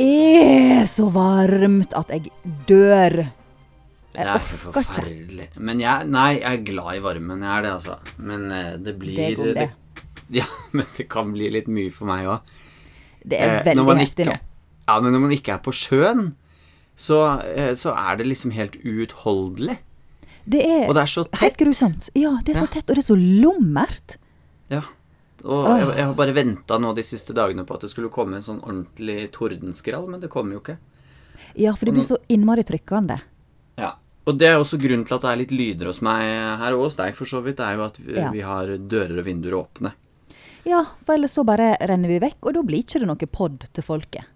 Det er så varmt at jeg dør. Det er forferdelig. Men jeg, nei, jeg er glad i varmen. Jeg er det, altså. Men eh, det blir Det går det. Ja, men det kan bli litt mye for meg òg. Det er veldig heftig nå. Ja, men når man ikke er på sjøen, så, eh, så er det liksom helt uutholdelig. Det er, det er så helt grusomt. Ja, det er så tett, og det er så lummert. Ja. Og jeg, jeg har bare venta nå de siste dagene på at det skulle komme en sånn ordentlig tordenskrall, men det kommer jo ikke. Ja, for det blir så innmari trykkende. Ja. Og det er også grunnen til at det er litt lyder hos meg her, og hos deg for så vidt, det er jo at vi, Ja. vi har dører og vinduer åpne. Ja, for ellers så bare renner vi vekk, og da blir ikke det noe pod til folket.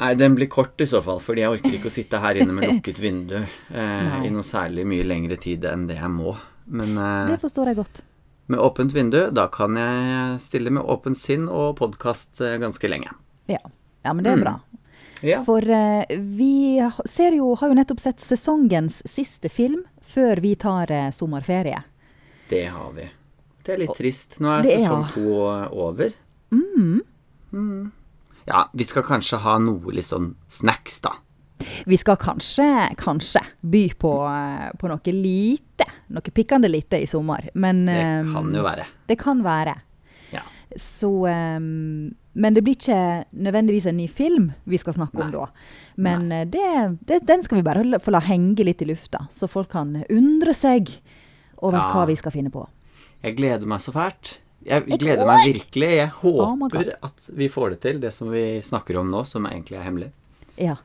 Nei, den blir kort i så fall, fordi jeg orker ikke å sitte her inne med lukket vindu eh, i noe særlig mye lengre tid enn det jeg må. Men eh, Det forstår jeg godt. Med åpent vindu, da kan jeg stille med åpent sinn og podkast eh, ganske lenge. Ja, ja men det er Mm. bra. Ja. For uh, vi ser jo, har jo nettopp sett sesongens siste film før vi tar uh, sommerferie. Det har vi. Det er litt trist. Nå er det er- sesong to over. Mm. Ja, vi skal kanskje ha noe litt sånn snacks, da. Vi skal kanskje, kanskje by på, eh, på noe lite. Noe pikkende lite i sommer. Men Det eh, kan jo være. Det kan være. Ja. Så um, Men det blir ikke nødvendigvis en ny film vi skal snakke om Nei. da. Men det, det, den skal vi bare få la henge litt i lufta, så folk kan undre seg over Ja. hva vi skal finne på. Jeg gleder meg så fælt. Jeg gleder meg virkelig. Jeg håper oh at vi får det til, det som vi snakker om nå, som egentlig er hemmelig. Ja.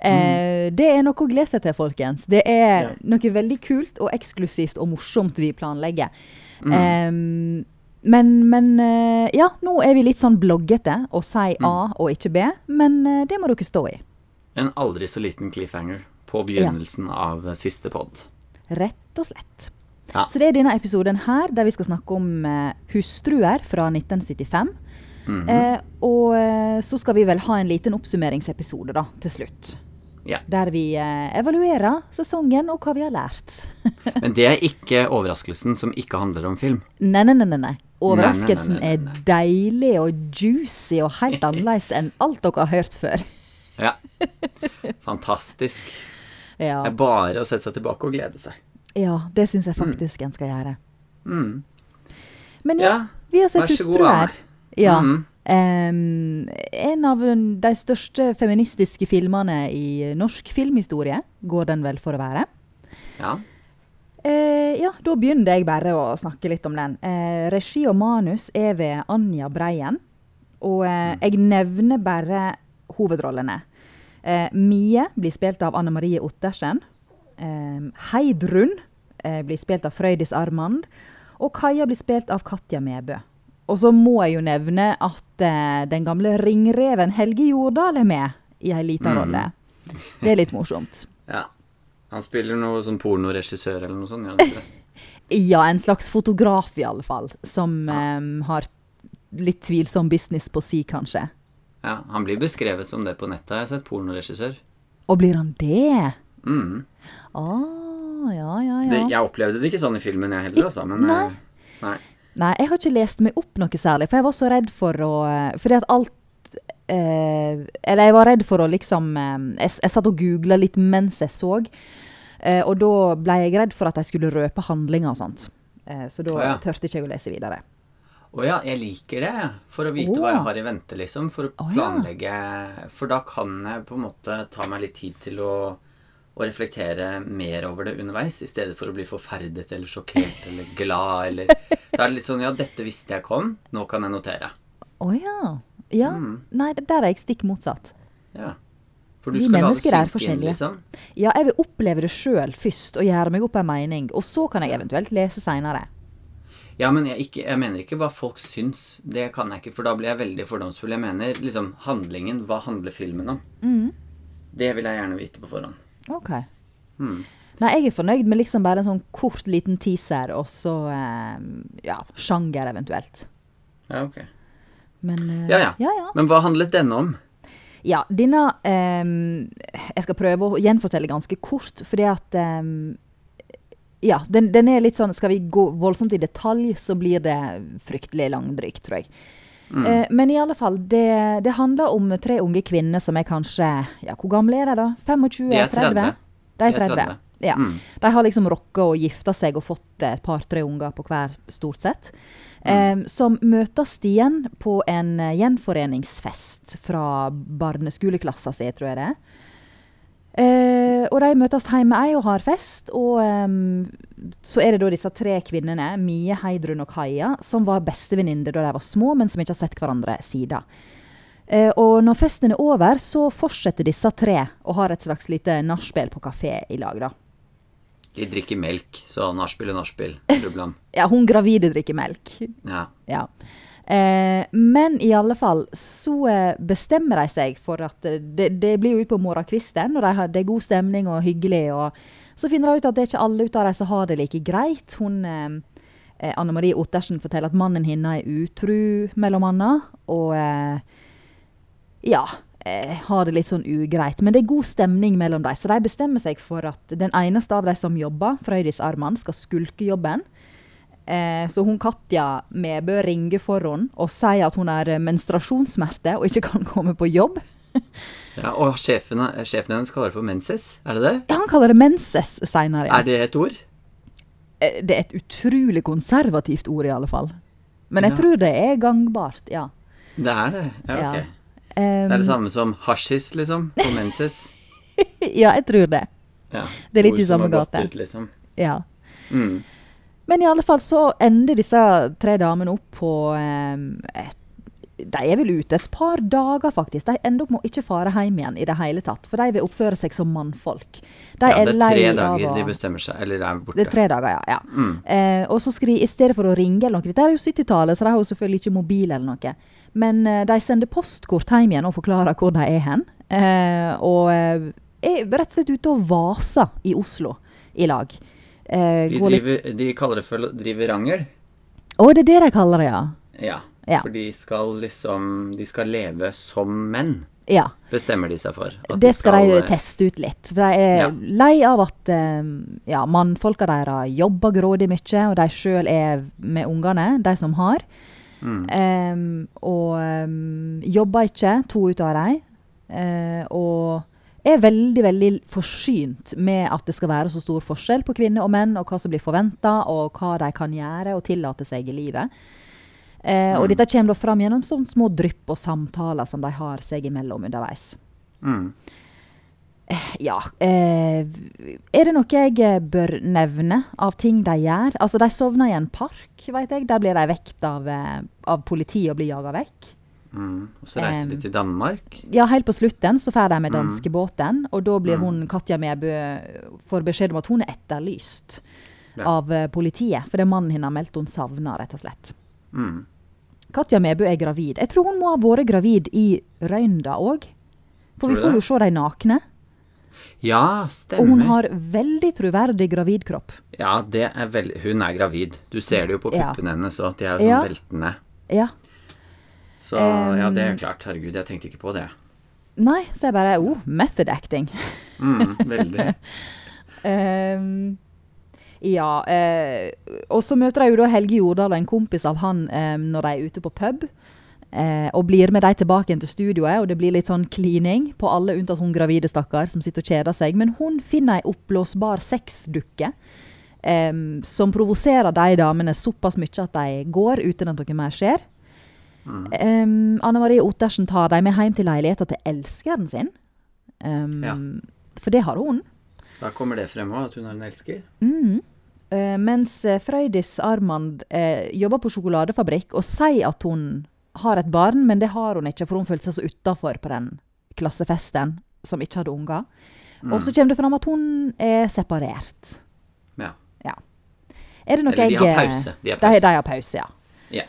Eh, det er noe å glede seg til, folkens. Det er Ja. noe veldig kult og eksklusivt og morsomt vi planlegger. Mm. Eh, men, men eh, ja, nå er vi litt sånn bloggete og sier Mm. A og ikke B, men eh, det må dere stå i. En aldri så liten cliffhanger på begynnelsen av siste pod. Rett og slett. Ja. Så det er denne episoden her der vi skal snakke om eh, hustruer fra 1975. Mhm. eh, og eh, så skal vi vel ha en liten oppsummeringsepisode da, til slutt. Ja. Der vi eh, evaluerer sesongen og hva vi har lært. Men det er ikke overraskelsen som ikke handler om film. nei, nei, nei, nei. Overraskelsen Nei, nei, nei, er deilig og juicy og helt annerledes enn alt dere har hørt før. Ja. Fantastisk. Ja, Det er bare å sette seg tilbake og glede seg. ja det syns jeg faktisk en skal gjøre. Mm. Men ja, Ja, vi har sett. Anne. Ja. Mhm. Um, en av de største feministiske filmene i norsk filmhistorie, går den vel for å være. Ja. Uh, ja, da begynner jeg bare å snakke litt om den. Uh, regi og manus er ved Anja Breien. Og uh, jeg nevner bare hovedrollene. Mie blir spilt av Anne Marie Ottersen. Heidrun blir spilt av Frøydis Armand. Og Kaja blir spilt av Katja Mebø. Og så må jeg jo nevne at eh, den gamle ringreven Helge Jordal er med i ei lita Mm. rolle. Det er litt morsomt. ja. Han spiller noe sånn pornoregissør eller noe sånt. det? Ja, en slags fotograf i alle fall, som em, har litt tvilsom business på si, kanskje. Ja, Han blir beskrevet som det på nettet, har jeg sett. Pornoregissør. Og blir han det? Mm. Ah, ja, ja, ja. Det, jeg opplevde det ikke sånn i filmen, jeg heller, altså. Men Nei. eh, nei. Nei, jeg har ikke lest meg opp noe særlig, for jeg var så redd for å Fordi at alt eh, Eller jeg var redd for å liksom eh, jeg, jeg satt og googla litt mens jeg så. eh, og da ble jeg redd for at jeg skulle røpe handlinger og sånt. Eh, så da oh, ja. tørte ikke jeg å lese videre. Å ja, jeg liker det. For å vite oh. hva jeg har i vente, liksom. For å Å, ja. planlegge For da kan jeg på en måte ta meg litt tid til å, å reflektere mer over det underveis, i stedet for å bli forferdet eller sjokkert eller glad eller Da er det litt sånn Ja, dette visste jeg kom. Nå kan jeg notere. Å ja. Ja. Mm. Nei, der er jeg stikk motsatt. Ja. For du Vi skal la det synke inn, liksom. Ja, jeg vil oppleve det sjøl først, og gjøre meg opp en mening. Og så kan jeg eventuelt lese seinere. Ja, men jeg, ikke, jeg mener ikke hva folk syns. Det kan jeg ikke, for da blir jeg veldig fordomsfull. Jeg mener liksom handlingen. Hva handler filmen om? Mm. Det vil jeg gjerne vite på forhånd. Ok. Hmm. Nei, jeg er fornøyd med liksom bare en sånn kort, liten teaser, og så eh, ja, sjanger eventuelt. Ja, ok. Men eh, Ja, ja. ja, ja. Men hva handlet denne om? Ja, denne eh, Jeg skal prøve å gjenfortelle ganske kort, fordi at ehm, Ja, den, den er litt sånn Skal vi gå voldsomt i detalj, så blir det fryktelig langdrygt, tror jeg. Eh, men i alle fall, det, det handler om tre unge kvinner som er kanskje Ja, hvor gamle er de, da? 25? De er 30. De er De er 30. 30. Ja. Mm. De har liksom rocka og gifta seg og fått et par-tre unger på hver, stort sett. Mm. Eh, som møtes igjen på en eh, gjenforeningsfest fra barneskoleklassa si, tror jeg det er. Eh, og de møtes hjemme ei og har fest. Og ehm, så er det da disse tre kvinnene, Mie, Heidrun og Kaja, som var bestevenninner da de var små, men som ikke har sett hverandre siden. Eh, og når festen er over, så fortsetter disse tre og har et slags lite nachspiel på kafé i lag. da. De drikker melk, så nachspiel og nachspiel. Ja, hun gravide drikker melk. Ja. Ja. Eh, men i alle fall så eh, bestemmer de seg for at eh, det, det blir jo ut på morgenkvisten, og de har, det er god stemning og hyggelig. Og så finner de ut at det er ikke alle ut av de som har det like greit. Hun, eh, eh, Anne Marie Ottersen forteller at mannen hennes er utru, mellom annet. Og eh, ja, har det litt sånn ugreit. Men det er god stemning mellom dem, så de bestemmer seg for at den eneste av de som jobber, Frøydis Arman, skal skulke jobben. Eh, så hun Katja Mebø ringer for henne og sier at hun har menstruasjonssmerter og ikke kan komme på jobb. ja og sjefen, sjefen hennes kaller det for menses. Er det det? Ja, Han kaller det menses seinere. Ja. Er det et ord? Eh, Det er et utrolig konservativt ord, i alle fall. Men jeg Ja. tror det er gangbart, ja. Det er det. Ja, ok. Ja. Det er det Um, samme som hasjis, liksom. På ja, jeg tror det. Ja. Det er litt i samme gate. Ut, liksom. Ja. mm. Men i alle fall så ender disse tre damene opp på um, et de er vel ute et par dager, faktisk. De ender opp med å ikke fare hjem igjen i det hele tatt. For de vil oppføre seg som mannfolk. De ja, det er tre dager å- de bestemmer seg, eller er borte. Det er tre dager, ja. ja. Mm. Eh, og så skriver I stedet for å ringe eller noe Dette er jo 70-tallet, så de har jo selvfølgelig ikke mobil eller noe. Men eh, de sender postkort hjem igjen og forklarer hvor de er hen. Eh, og eh, er rett og slett ute og vaser i Oslo i lag. Eh, De, driver, de kaller det for å drive rangel. Å, det er det de kaller det, ja. Ja. Ja. For de skal liksom De skal leve som menn, ja. bestemmer de seg for. Det skal de eh, teste ut litt. For de er Ja. lei av at ja, mannfolka deres jobber grådig mye, og de sjøl er med ungene, de som har. Mm. Um, og um, jobber ikke, to ut av dem. Uh, og er veldig veldig forsynt med at det skal være så stor forskjell på kvinner og menn, og hva som blir forventa, og hva de kan gjøre og tillate seg i livet. Eh, Og Mm. dette kommer da fram gjennom sånne små drypp og samtaler som de har seg imellom underveis. Mm. Ja. Eh, er det noe jeg eh, bør nevne av ting de gjør? Altså, de sovner i en park, vet jeg. Der blir de vekt av, eh, av politiet og blir jaga vekk. Mm. Og så reiser Em. de til Danmark. Ja, helt på slutten så drar de med Mm. danskebåten, og da blir Mm. hun Katja Mebø får beskjed om at hun er etterlyst Ja. av for det er mannen hennes har meldt hun savner, rett og slett. Mm. Katja Mebø er gravid. Jeg tror hun må ha vært gravid i Røynda òg. For vi får jo se de nakne. Ja, stemmer. Og hun har veldig troverdig gravidkropp. Ja, det er veld... Hun er gravid. Du ser det jo på Ja. puppene hennes òg. De er jo sånn Ja. veltende. Ja. Så ja, det er klart. Herregud, jeg tenkte ikke på det. Nei, så jeg bare Oh, method acting. Mm, veldig. um, ja. eh, og så møter jeg jo da Helge Jordal og en kompis av han eh, når de er ute på pub. Eh, og blir med de tilbake igjen til studioet, og det blir litt sånn klining på alle unntatt hun gravide stakkar som sitter og kjeder seg. Men hun finner ei oppblåsbar sexdukke eh, som provoserer de damene såpass mye at de går uten at noe mer skjer. Mm. Eh, Anne Marie Ottersen tar dem med hjem til leiligheten til elskeren sin. Ja. For det har hun. Da kommer det frem òg, at hun har en elsker. Mm. Eh, mens eh, Frøydis Armand eh, jobber på sjokoladefabrikk og sier at hun har et barn, men det har hun ikke, for hun følte seg så utafor på den klassefesten som ikke hadde unger. Og så kommer det fram at hun er separert. Ja. Ja. Er det noe Eller de jeg har eh, pause. De har pause. de har pause, ja. Ja.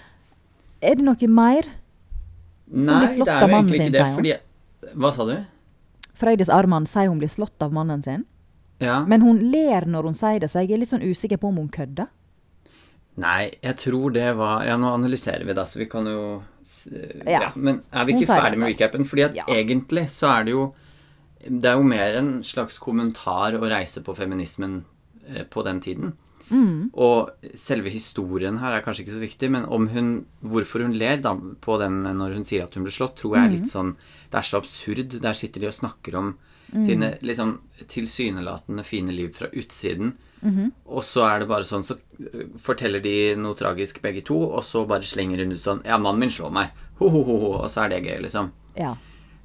Er det noe mer? Nei, det er jo egentlig sin, ikke det, fordi Hva sa du? Frøydis Arman sier hun blir slått av mannen sin. Ja. Men hun ler når hun sier det, så jeg er litt sånn usikker på om hun kødder. Nei, jeg tror det var Ja, nå analyserer vi, da, så vi kan jo Ja. ja. Men er vi ikke ferdig med recapen? Fordi at Ja. egentlig så er det jo Det er jo mer en slags kommentar å reise på feminismen eh, på den tiden. Mm. Og selve historien her er kanskje ikke så viktig, men om hun, hvorfor hun ler da, på den når hun sier at hun ble slått, tror jeg er litt sånn Det er så absurd. Der sitter de og snakker om sine liksom tilsynelatende fine liv fra utsiden. Og så er det bare sånn, så øh, forteller de noe tragisk begge to, og så bare slenger hun ut sånn Ja, mannen min slår meg. Ho, ho, ho. Og så er det gøy, liksom. Ja.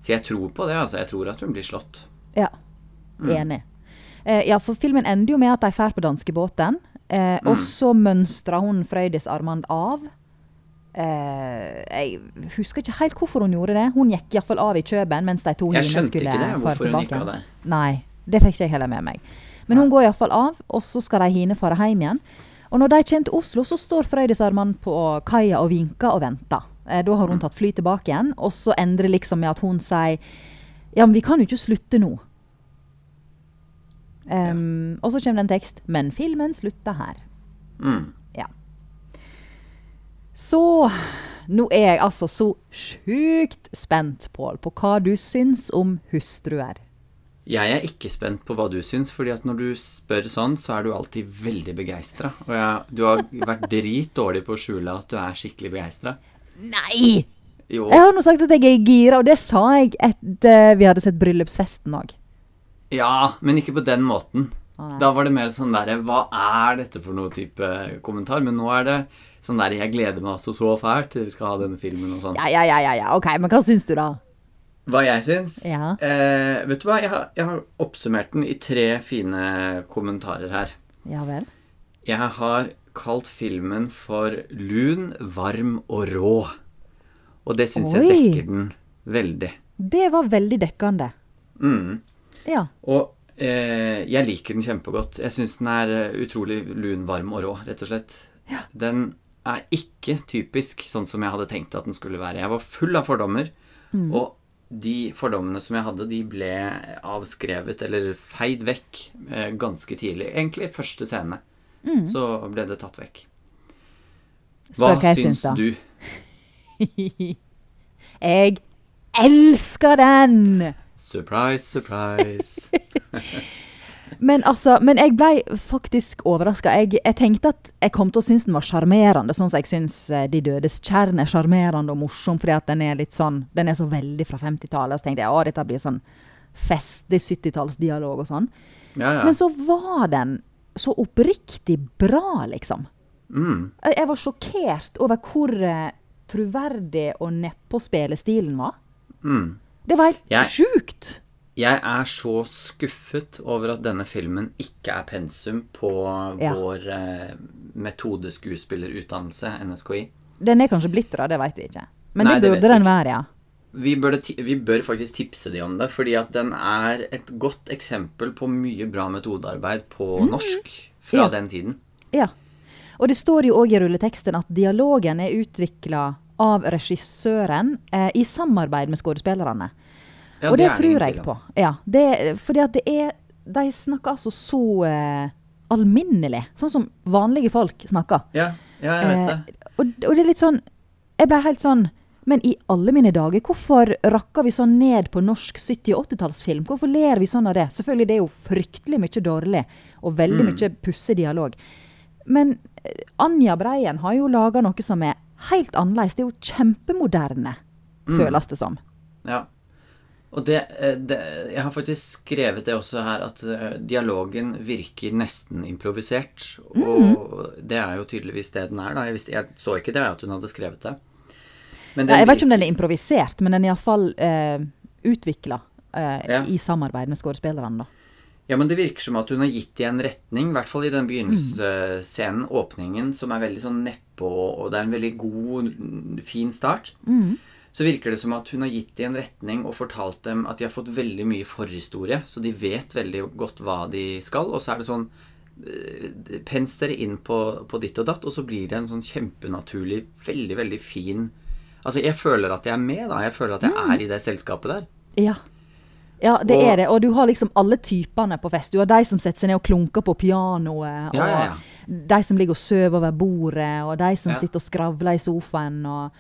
Så jeg tror på det, altså. Jeg tror at hun blir slått. Ja. Enig. Eh, ja, for filmen ender jo med at de drar på danskebåten. Eh, Og så mønstrer hun Frøydis Armand av. Uh, jeg husker ikke helt hvorfor hun gjorde det. Hun gikk iallfall av i Kjøben mens de to Jeg skjønte ikke det, hvorfor hun gikk av der. Nei, det fikk ikke jeg heller med meg. Men hun går iallfall av, og så skal de hine fare hjem igjen. Og når de kommer til Oslo, så står Frøydisarmene på kaia og vinker og venter. Eh, da har hun tatt fly tilbake igjen, og så endrer liksom med at hun sier Ja, men vi kan jo ikke slutte nå. Em, Og så kommer det en tekst. Men filmen slutter her. Mm. Ja. Så Nå er jeg altså så sjukt spent, Pål, på hva du syns om hustruer. Jeg er ikke spent på hva du syns, fordi at når du spør sånn, så er du alltid veldig begeistra. Og jeg, du har vært dritdårlig på å skjule at du er skikkelig begeistra. Nei! Jo. Jeg har nå sagt at jeg er gira, og det sa jeg etter vi hadde sett bryllupsfesten òg. Ja, men ikke på den måten. Ah. Da var det mer sånn derre Hva er dette for noe type kommentar? Men nå er det sånn der Jeg gleder meg altså så fælt til vi skal ha denne filmen og sånn. Ja, ja, ja, ja, ja. Ok, men hva syns du, da? Hva jeg syns? Ja. Eh, vet du hva? Jeg har, jeg har oppsummert den i tre fine kommentarer her. Ja vel? Jeg har kalt filmen for lun, varm og rå. Og det syns jeg dekker den veldig. Det var veldig dekkende. Mm. Ja. Og eh, jeg liker den kjempegodt. Jeg syns den er eh, utrolig lun, varm og rå, rett og slett. Ja. Den er ikke typisk sånn som jeg hadde tenkt at den skulle være. Jeg var full av fordommer, og de fordommene som jeg hadde, de ble avskrevet eller feid vekk eh, ganske tidlig. Egentlig første scene. Så ble det tatt vekk. Hva Spør hva syns syns, du? Jeg elsker den! Surprise, surprise. Men altså, men jeg ble faktisk overraska. Jeg, jeg tenkte at jeg kom til å synes den var sjarmerende, sånn som jeg syns eh, De dødes kjern er sjarmerende og morsom, fordi at den er litt sånn Den er så veldig fra 50-tallet. Og så tenkte jeg å, dette blir sånn festlig 70-tallsdialog og sånn. Ja, ja. Men så var den så oppriktig bra, liksom. Mm. Jeg, var sjokkert over hvor eh, troverdig og nedpå spillestilen var. Mm. Det var helt Jeg- sjukt! Jeg er så skuffet over at denne filmen ikke er pensum på Ja. vår eh, metodeskuespillerutdannelse, NSKI. Den er kanskje blitt det, det vet vi ikke. Men Nei, det burde den være, ja. Vi, vi bør faktisk tipse de om det, fordi at den er et godt eksempel på mye bra metodearbeid på norsk fra Ja. den tiden. Ja. Og det står jo òg i rulleteksten at dialogen er utvikla av regissøren eh, i samarbeid med skuespillerne. Ja, og det, det tror jeg på. Ja, det, fordi at det er De snakker altså så eh, alminnelig. Sånn som vanlige folk snakker. Ja, ja, jeg vet det. Eh, og, og det er litt sånn Jeg ble helt sånn Men i alle mine dager, hvorfor rakker vi sånn ned på norsk 70- og 80-tallsfilm? Hvorfor ler vi sånn av det? Selvfølgelig, det er jo fryktelig mye dårlig, og veldig Mm. mye pussig dialog. Men eh, Anja Breien har jo laga noe som er helt annerledes. Det er jo kjempemoderne, Mm. føles det som. Ja. Og det, eh, det Jeg har faktisk skrevet det også her, at eh, dialogen virker nesten improvisert. Mm. Og det er jo tydeligvis det den er, da. Jeg, visste, jeg så ikke det, at hun hadde skrevet det. Men Ja, jeg vet ikke om den er improvisert, men den er iallfall eh, utvikla eh, Ja. i samarbeid med skuespillerne. da. Ja, men det virker som at hun har gitt i en retning, i hvert fall i den begynnelsesscenen, åpningen, som er veldig sånn nedpå, og det er en veldig god, fin start. Så virker det som at hun har gitt dem en retning og fortalt dem at de har fått veldig mye forhistorie, så de vet veldig godt hva de skal, og så er det sånn eh, Pens dere inn på, på ditt og datt, og så blir det en sånn kjempenaturlig, veldig, veldig fin Altså, jeg føler at jeg er med, da. Jeg føler at jeg er i det selskapet der. Ja. Ja, det Og- er det. Og du har liksom alle typene på fest. Du har de som setter seg ned og klunker på pianoet, Ja, ja, ja. og de som ligger og sover over bordet, og de som sitter og skravler i sofaen, og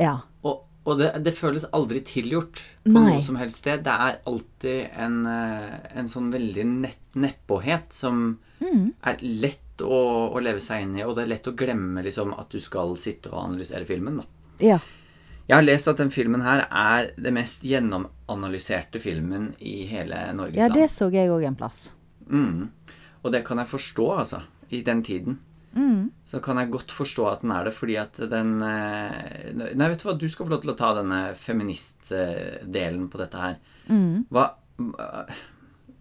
Ja. Og, og det, det føles aldri tilgjort på Nei. noe som helst sted. Det er alltid en, eh, en sånn veldig nett, nedpåhet som Mm. er lett å, å leve seg inn i, og det er lett å glemme liksom at du skal sitte og analysere filmen, da. Ja. Jeg har lest at den filmen her er det mest gjennomanalyserte filmen i hele Norges land. ja, det så jeg òg en plass. Mm. Og det kan jeg forstå, altså. I den tiden. Mm. Så kan jeg godt forstå at den er det, fordi at den eh, Nei, vet du hva, du skal få lov til å ta denne feministdelen på dette her. Mm. Hva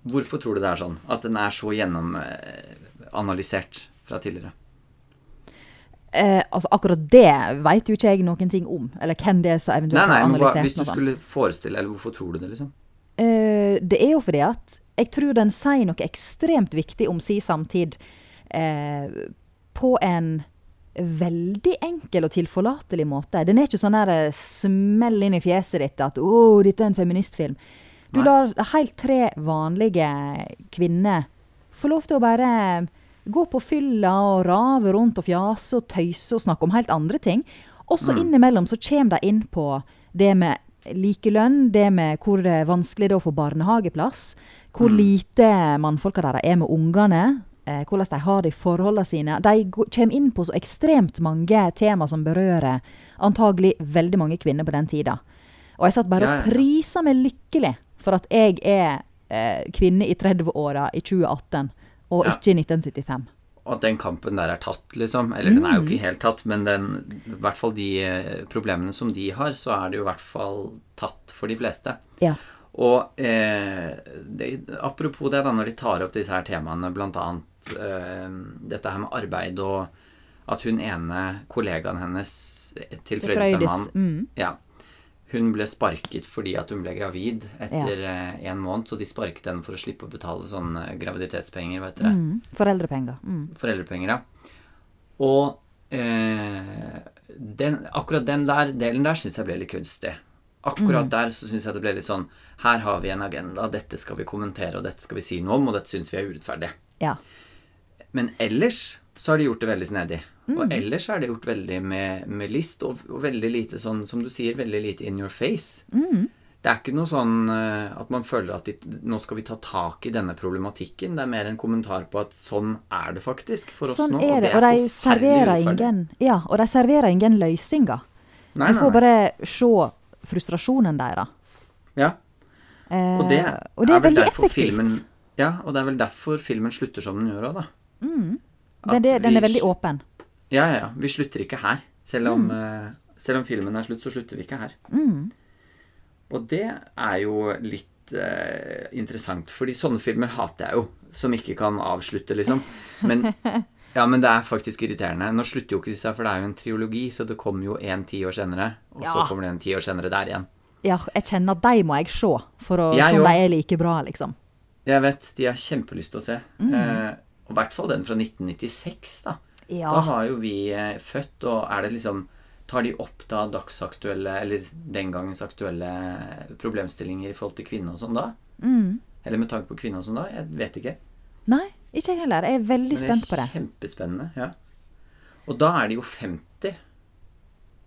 Hvorfor tror du det er sånn? At den er så gjennomanalysert fra tidligere? Eh, altså Akkurat det veit jo ikke jeg noen ting om. Eller hvem det er som eventuelt har analysert hva, Hvis du skulle forestille Eller hvorfor tror du det, liksom? Eh, det er jo fordi at jeg tror den sier noe ekstremt viktig om si samtid eh, på en veldig enkel og tilforlatelig måte. Den er ikke sånn der eh, smell inn i fjeset ditt at 'Å, dette er en feministfilm'. Du Nei. lar helt tre vanlige kvinner få lov til å bare gå på fylla og rave rundt og fjase og tøyse og snakke om helt andre ting. Og så innimellom så kommer de inn på det med likelønn, det med hvor er vanskelig det er å få barnehageplass, hvor lite mannfolka deres er med ungene, eh, hvordan de har det i forholdene sine. De kommer inn på så ekstremt mange tema som berører antagelig veldig mange kvinner på den tida. Og jeg satt bare Ja, ja, ja. prisa meg lykkelig for at jeg er eh, kvinne i 30-åra i 2018, og Ja. ikke i 1975. Og at den kampen der er tatt, liksom. Eller den er jo Mm. ikke helt tatt, men den, i hvert fall de eh, problemene som de har, så er det jo i hvert fall tatt for de fleste. Ja. Og eh, det, apropos det, da, når de tar opp disse her temaene, blant eh, dette her med arbeid og at hun ene kollegaen hennes eh, til Frøydis. Mm. ja, hun ble sparket fordi at hun ble gravid etter ja. en måned, så de sparket henne for å slippe å betale sånn eh, graviditetspenger, vet dere. Mm. Foreldrepenger. Mm. Foreldrepenger, ja. Og eh, den, akkurat den der delen der syns jeg ble litt kunstig. Akkurat Mm. der så syns jeg det ble litt sånn Her har vi en agenda, dette skal vi kommentere, og dette skal vi si noe om, og dette syns vi er urettferdig. Ja. Men ellers så har de gjort det veldig snedig. Mm. Og ellers er det gjort veldig med, med list, og, og veldig lite sånn, som du sier, veldig lite in your face. Mm. Det er ikke noe sånn eh, at man føler at de, nå skal vi ta tak i denne problematikken. Det er mer en kommentar på at sånn er det faktisk for oss Sånn nå. er det. Og er de serverer ingen Ja, og de serverer ingen løsninger. Nei, Du får nei. bare se frustrasjonen deres. Ja, Eh, og det, og det er, vel veldig effektivt. Filmen, ja, og det er vel derfor filmen slutter som den gjør òg, da. Den, det, den er veldig åpen. Ja, ja, ja. Vi slutter ikke her. Selv om, Mm. eh, selv om filmen er slutt, så slutter vi ikke her. Mm. Og det er jo litt eh, interessant, fordi sånne filmer hater jeg jo. Som ikke kan avslutte, liksom. Men, ja, men det er faktisk irriterende. Nå slutter jo ikke disse, for det er jo en triologi, så det kommer jo en ti år senere. Og så kommer det en ti år senere der igjen. Ja, jeg kjenner at de må jeg se, for å Jeg se om de er like bra, liksom. Jeg vet, de har kjempelyst til å se. Mm. Eh, og i hvert fall den fra 1996, da. Ja. Da har jo vi eh, født, og er det liksom Tar de opp da dagsaktuelle, eller den gangens aktuelle problemstillinger i forhold til kvinne og sånn da? Mm. Eller med tanke på kvinne og sånn da? Jeg vet ikke. Nei, ikke jeg heller. Jeg er veldig er det spent på er det. kjempespennende. ja. Og da er de jo 50.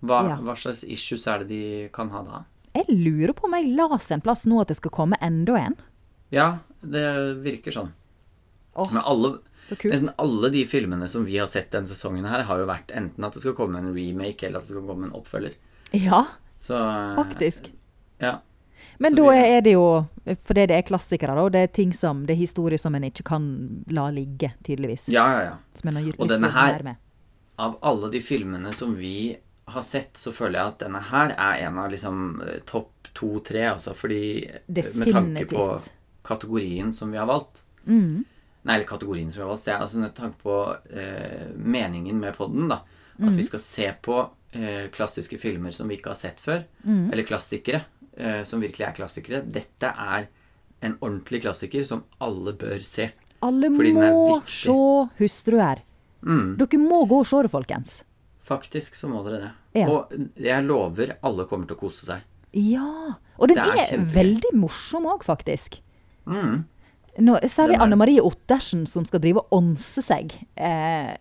Hva, Ja. hva slags issues er det de kan ha da? Jeg lurer på om jeg las en plass nå at det skal komme enda en. Ja, det virker sånn. Oh. Men alle. Nesten alle de filmene som vi har sett denne sesongen her, har jo vært enten at det skal komme en remake, eller at det skal komme en oppfølger. Ja, Så eh, faktisk. Ja. Men Så da vi- er det jo Fordi det er klassikere, da. Det er ting som Det er historie som en ikke kan la ligge, tydeligvis. ja, ja, ja. Som en har Og denne her- med. Av alle de filmene som vi har sett, så føler jeg at denne her er en av liksom eh, topp to-tre, altså. Fordi Definitivt. med tanke på kategorien som vi har valgt Mm. Nei, eller kategorien som vi har valgt. Det er altså med tanke på eh, meningen med podden, da. At Mm. vi skal se på eh, klassiske filmer som vi ikke har sett før. Mm. Eller klassikere. Eh, som virkelig er klassikere. Dette er en ordentlig klassiker som alle bør se. Alle Fordi er må se 'Hustru er'. Mm, Dere må gå og se det, folkens. faktisk så må dere det. Ja. Og jeg lover alle kommer til å kose seg. Ja. Og den Det er er, veldig morsom òg, faktisk. Mm. Nå, særlig Anne Marie Ottersen som skal drive og ånse seg. Eh,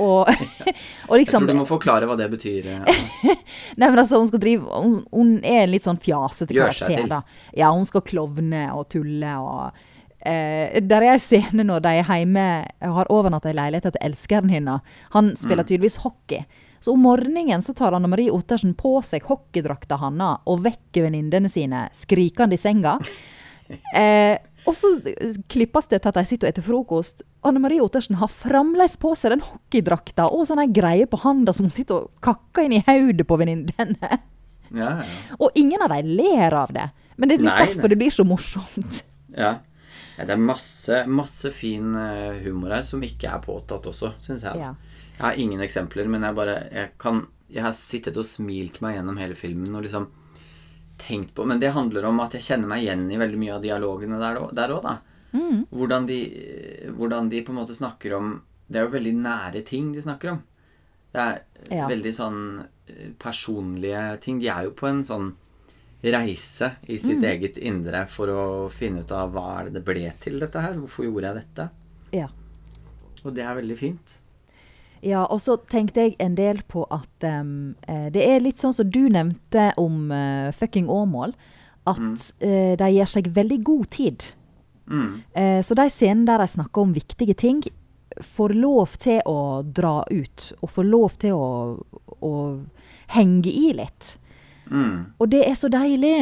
og, og Jeg liksom tror du må forklare hva det betyr. Ja. Nei, men altså, hun skal drive Hun, hun er en litt sånn fjasete karakter, til. da. Ja, hun skal klovne og tulle og Eh, der er en scene når de er hjemme og har overnatta i leiligheten til elskeren hennes. Han spiller tydeligvis hockey. Så om morgenen så tar Anne Marie Ottersen på seg hockeydrakta hans og vekker venninnene sine skrikende i senga. Eh, og så klippes det til at de sitter og spiser frokost. Anne Marie Ottersen har fremdeles på seg den hockeydrakta og sånne greier på handa som hun sitter og kakker inn i hodet på venninnene. Ja, ja. Og ingen av dem ler av det. Men det er Nei, derfor nei. det blir så morsomt. ja. Ja, Det er masse, masse fin eh, humor her som ikke er påtatt også, syns jeg. Ja. Jeg har ingen eksempler, men jeg bare jeg kan, Jeg har sittet og smilt meg gjennom hele filmen og liksom tenkt på Men det handler om at jeg kjenner meg igjen i veldig mye av dialogene der òg, da. Hvordan, de, hvordan de på en måte snakker om Det er jo veldig nære ting de snakker om. Det er Ja. veldig sånn eh, personlige ting. De er jo på en sånn reise i sitt eget indre for å finne ut av hva er det det ble til dette her. Hvorfor gjorde jeg dette? Ja. Og det er veldig fint. Ja, og så tenkte jeg en del på at eh, det er litt sånn som du nevnte om uh, fucking Åmål. At eh, de gir seg veldig god tid. Mm. Uh, så de scenene der de snakker om viktige ting, får lov til å dra ut. Og får lov til å, å henge i litt. Mm. Og det er så deilig.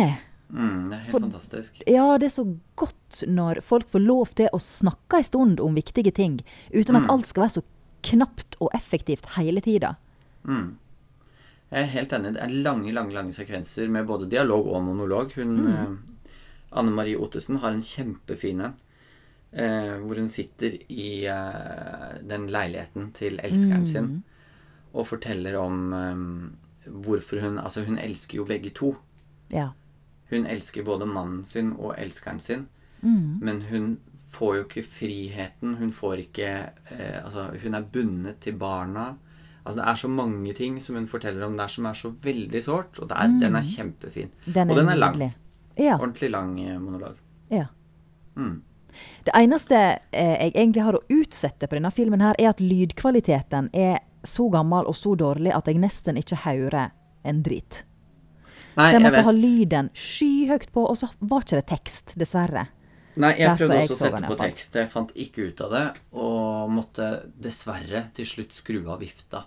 Mm, det er helt For- fantastisk. Ja, det er så godt når folk får lov til å snakke en stund om viktige ting, uten at Mm. alt skal være så knapt og effektivt hele tida. Mm. Jeg er helt enig. Det er lange, lange lange sekvenser med både dialog og monolog. Hun, eh, Anne Marie Ottesen har en kjempefin en. Eh, hvor hun sitter i eh, den leiligheten til elskeren sin og forteller om eh, hvorfor hun Altså, hun elsker jo begge to. Ja. Hun elsker både mannen sin og elskeren sin. Mm. Men hun får jo ikke friheten. Hun får ikke eh, Altså, hun er bundet til barna. Altså, det er så mange ting som hun forteller om der som er så veldig sårt. Og det er, den er kjempefin. Den er, og den er lang. Ja. Ordentlig lang eh, monolog. ja. Mm. Det eneste eh, jeg egentlig har å utsette på denne filmen, her, er at lydkvaliteten er så gammel og så dårlig at jeg nesten ikke hører en drit. Nei, så jeg måtte jeg ha lyden skyhøyt på, og så var ikke det tekst, dessverre. Nei, jeg prøvde jeg også å sette på tekst. Jeg fant ikke ut av det. Og måtte dessverre til slutt skru av vifta.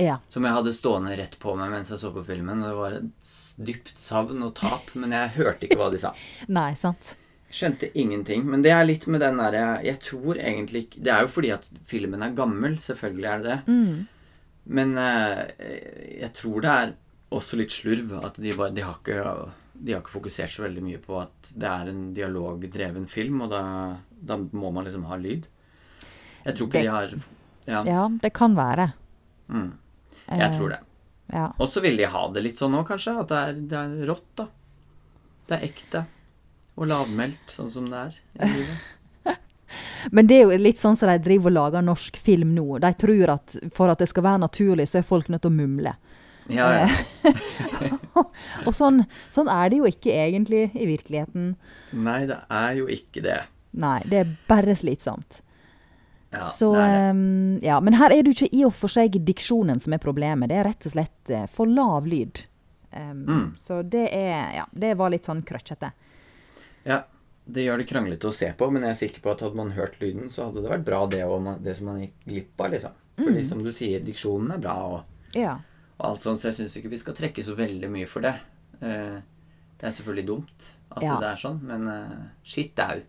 Ja. Som jeg hadde stående rett på meg mens jeg så på filmen. Det var et dypt savn og tap, men jeg hørte ikke hva de sa. Nei, sant? Skjønte ingenting. Men det er litt med den derre Jeg tror egentlig Det er jo fordi at filmen er gammel. Selvfølgelig er det det. Mm. Men eh, jeg tror det er også litt slurv. At de, bare, de, har ikke, de har ikke fokusert så veldig mye på at det er en dialogdreven film, og da, da må man liksom ha lyd. Jeg tror ikke Det- de har Ja. Ja, det kan være. Mm, jeg Eh, tror det. Ja. Og så vil de ha det litt sånn òg, kanskje. At det er, det er rått, da. Det er ekte. Og lavmælt, sånn som det er i livet. Men det er jo litt sånn som de driver og lager norsk film nå. De tror at for at det skal være naturlig, så er folk nødt til å mumle. Ja, ja. Og sånn, sånn er det jo ikke egentlig i virkeligheten. Nei, det er jo ikke det. Nei, det er bare slitsomt. Ja, så det det. ehm, ja, Men her er det jo ikke i og for seg diksjonen som er problemet. Det er rett og slett eh, for lav lyd. Um, Mm. Så det er Ja, det var litt sånn krøkkete. Ja, det gjør det kranglete å se på, men jeg er sikker på at hadde man hørt lyden, så hadde det vært bra det, og det som man gikk glipp av, liksom. Fordi som du sier, diksjonen er bra, og, Ja. Og alt sånt, så jeg syns ikke vi skal trekke så veldig mye for det. Eh, det er selvfølgelig dumt at Ja. det er sånn, men skitt shit au.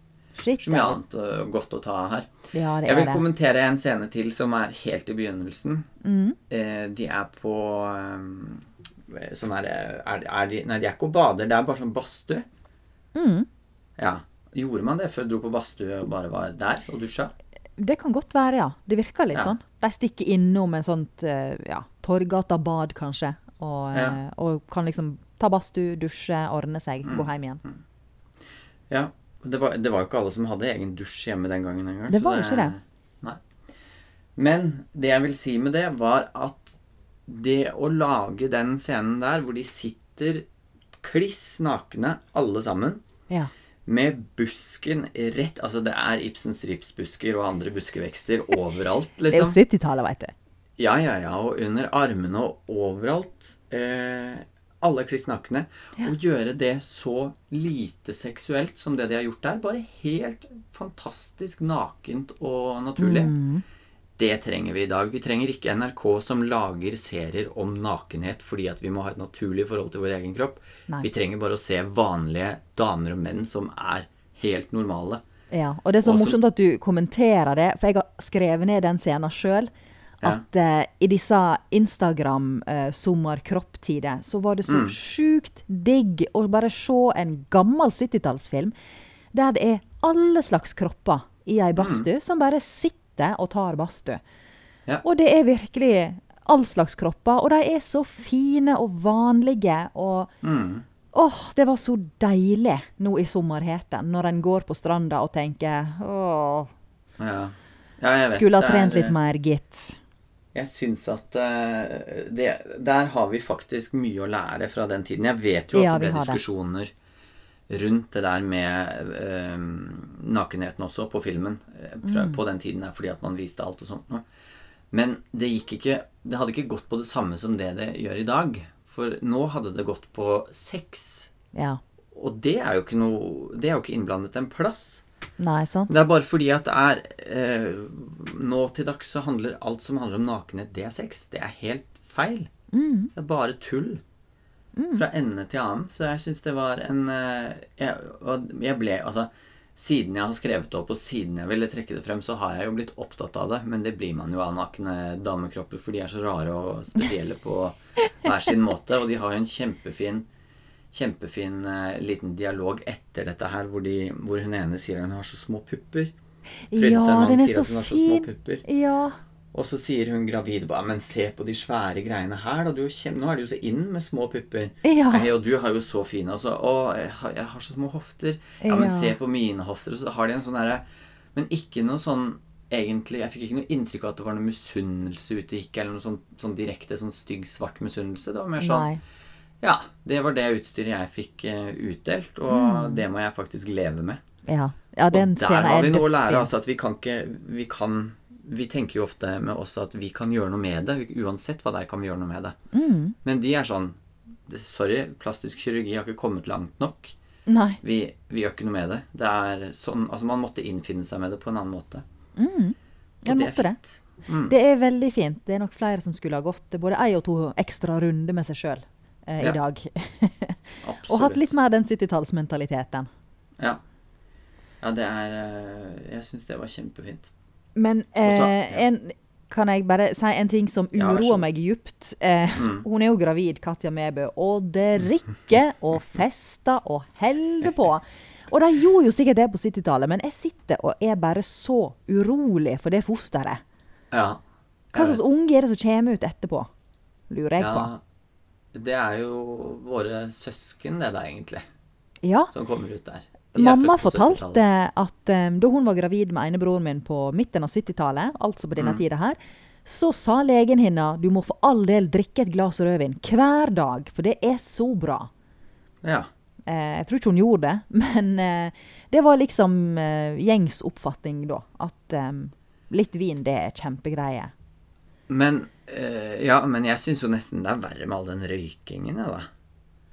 Så mye annet uh, godt å ta her. Ja, Jeg vil kommentere en scene til som er helt i begynnelsen. Mm. Eh, de er på sånn her er, er de, Nei, de er ikke og bader, det er bare sånn badstue. Mm. Ja. Gjorde man det før du dro på badstue og bare var der og dusja? Det kan godt være, ja. Det virker litt Ja. sånn. De stikker innom en sånt eh, ja, Torgata-bad, kanskje. Og, Ja. eh, og kan liksom ta badstue, dusje, ordne seg, Mm. gå hjem igjen. Ja. Det var, det var jo ikke alle som hadde egen dusj hjemme den gangen engang. Det var jo ikke det. Nei. Men det jeg vil si med det, var at det å lage den scenen der hvor de sitter kliss nakne, alle sammen, Ja. med busken rett Altså, det er Ibsens ripsbusker og andre buskevekster overalt, liksom. Det er jo liksom. 70-tallet, veit du. Ja, ja, ja. Og under armene og overalt. Eh, alle klissnakkene. Ja. Og gjøre det så lite seksuelt som det de har gjort der. Bare helt fantastisk nakent og naturlig. Mm. Det trenger vi i dag. Vi trenger ikke NRK som lager serier om nakenhet fordi at vi må ha et naturlig forhold til vår egen kropp. Nei. Vi trenger bare å se vanlige damer og menn som er helt normale. Ja, og det er så Også- morsomt at du kommenterer det, for jeg har skrevet ned den scenen sjøl. At uh, i disse Instagram-sommerkropptider så var det så Mm. sjukt digg å bare se en gammel 70-tallsfilm der det er alle slags kropper i ei badstue som bare sitter og tar badstue. Ja. Og det er virkelig all slags kropper, og de er så fine og vanlige og Mm. Åh, det var så deilig nå i sommerheten, når en går på stranda og tenker åh, Ja. ja, skulle ha trent litt mer, gitt. Jeg syns at eh, det, Der har vi faktisk mye å lære fra den tiden. Jeg vet jo at Ja, det ble diskusjoner det. rundt det der med eh, nakenheten også på filmen eh, fra, Mm. på den tiden der, fordi at man viste alt og sånt noe. Men det gikk ikke Det hadde ikke gått på det samme som det det gjør i dag. For nå hadde det gått på sex. Ja. Og det er jo ikke noe Det er jo ikke innblandet en plass. Nei, sant? Det er bare fordi at det er eh, Nå til dags så handler alt som handler om nakenhet, det er sex. Det er helt feil. Mm. Det er bare tull. Fra ende til annen. Så jeg syns det var en eh, jeg, Og jeg ble Altså, siden jeg har skrevet det opp, og siden jeg ville trekke det frem, så har jeg jo blitt opptatt av det. Men det blir man jo av nakne damekropper, for de er så rare og spesielle på hver sin måte. Og de har jo en kjempefin Kjempefin eh, liten dialog etter dette her, hvor, de, hvor hun ene sier at hun har så små pupper. Ja, den er så så fin. Ja. Og så sier hun gravide bare Men se på de svære greiene her, da. Nå er det jo så inn med små pupper. Ja. Nei, og du har jo så fine altså. Å, jeg har, jeg har så små hofter. Ja, men Ja. se på mine hofter. Og så har de en sånn derre Men ikke noe sånn egentlig Jeg fikk ikke noe inntrykk av at det var noe misunnelse ute i ikke, eller noe sånn, sånn direkte sånn stygg, svart misunnelse. Det var mer sånn Nei. Ja, det var det utstyret jeg fikk eh, utdelt, og det må jeg faktisk leve med. Ja. ja, den og der har er vi noe å lære. dødsfin. Altså at vi kan ikke Vi kan Vi tenker jo ofte med oss at vi kan gjøre noe med det. Uansett hva det er, kan vi gjøre noe med det. Mm. Men de er sånn Sorry, plastisk kirurgi har ikke kommet langt nok. Vi, vi gjør ikke noe med det. Det er sånn Altså, man måtte innfinne seg med det på en annen måte. Mm. Ja, det er måtte det. Mm. Det er veldig fint. Det er nok flere som skulle ha gått både ei og to ekstra runder med seg sjøl eh, Ja. i dag. Og hatt litt mer den 70-tallsmentaliteten. Ja. Ja, det er eh, Jeg syns det var kjempefint. Men eh, Også, ja. en, kan jeg bare si en ting som Ja, uroer ja, meg djupt? Eh, Mm. Hun er jo gravid, Katja Mebø, og drikker og fester og holder på. Og de gjorde jo sikkert det på 70-tallet, men jeg sitter og er bare så urolig for det fosteret. Ja. Hva slags unge er det som kommer ut etterpå? Lurer jeg på. Det er jo våre søsken, det der, egentlig, Ja. som kommer ut der. De er Mamma fortalte at um, da hun var gravid med enebroren min på midten av 70-tallet, altså på Mm. denne tida her, så sa legen henne du må for all del drikke et glass rødvin hver dag, for det er så bra. Ja. Eh, jeg tror ikke hun gjorde det, men eh, det var liksom eh, gjengs oppfatning da. At em, litt vin, det er kjempegreie. Men, eh, ja, men jeg syns jo nesten det er verre med all den røykingen, da.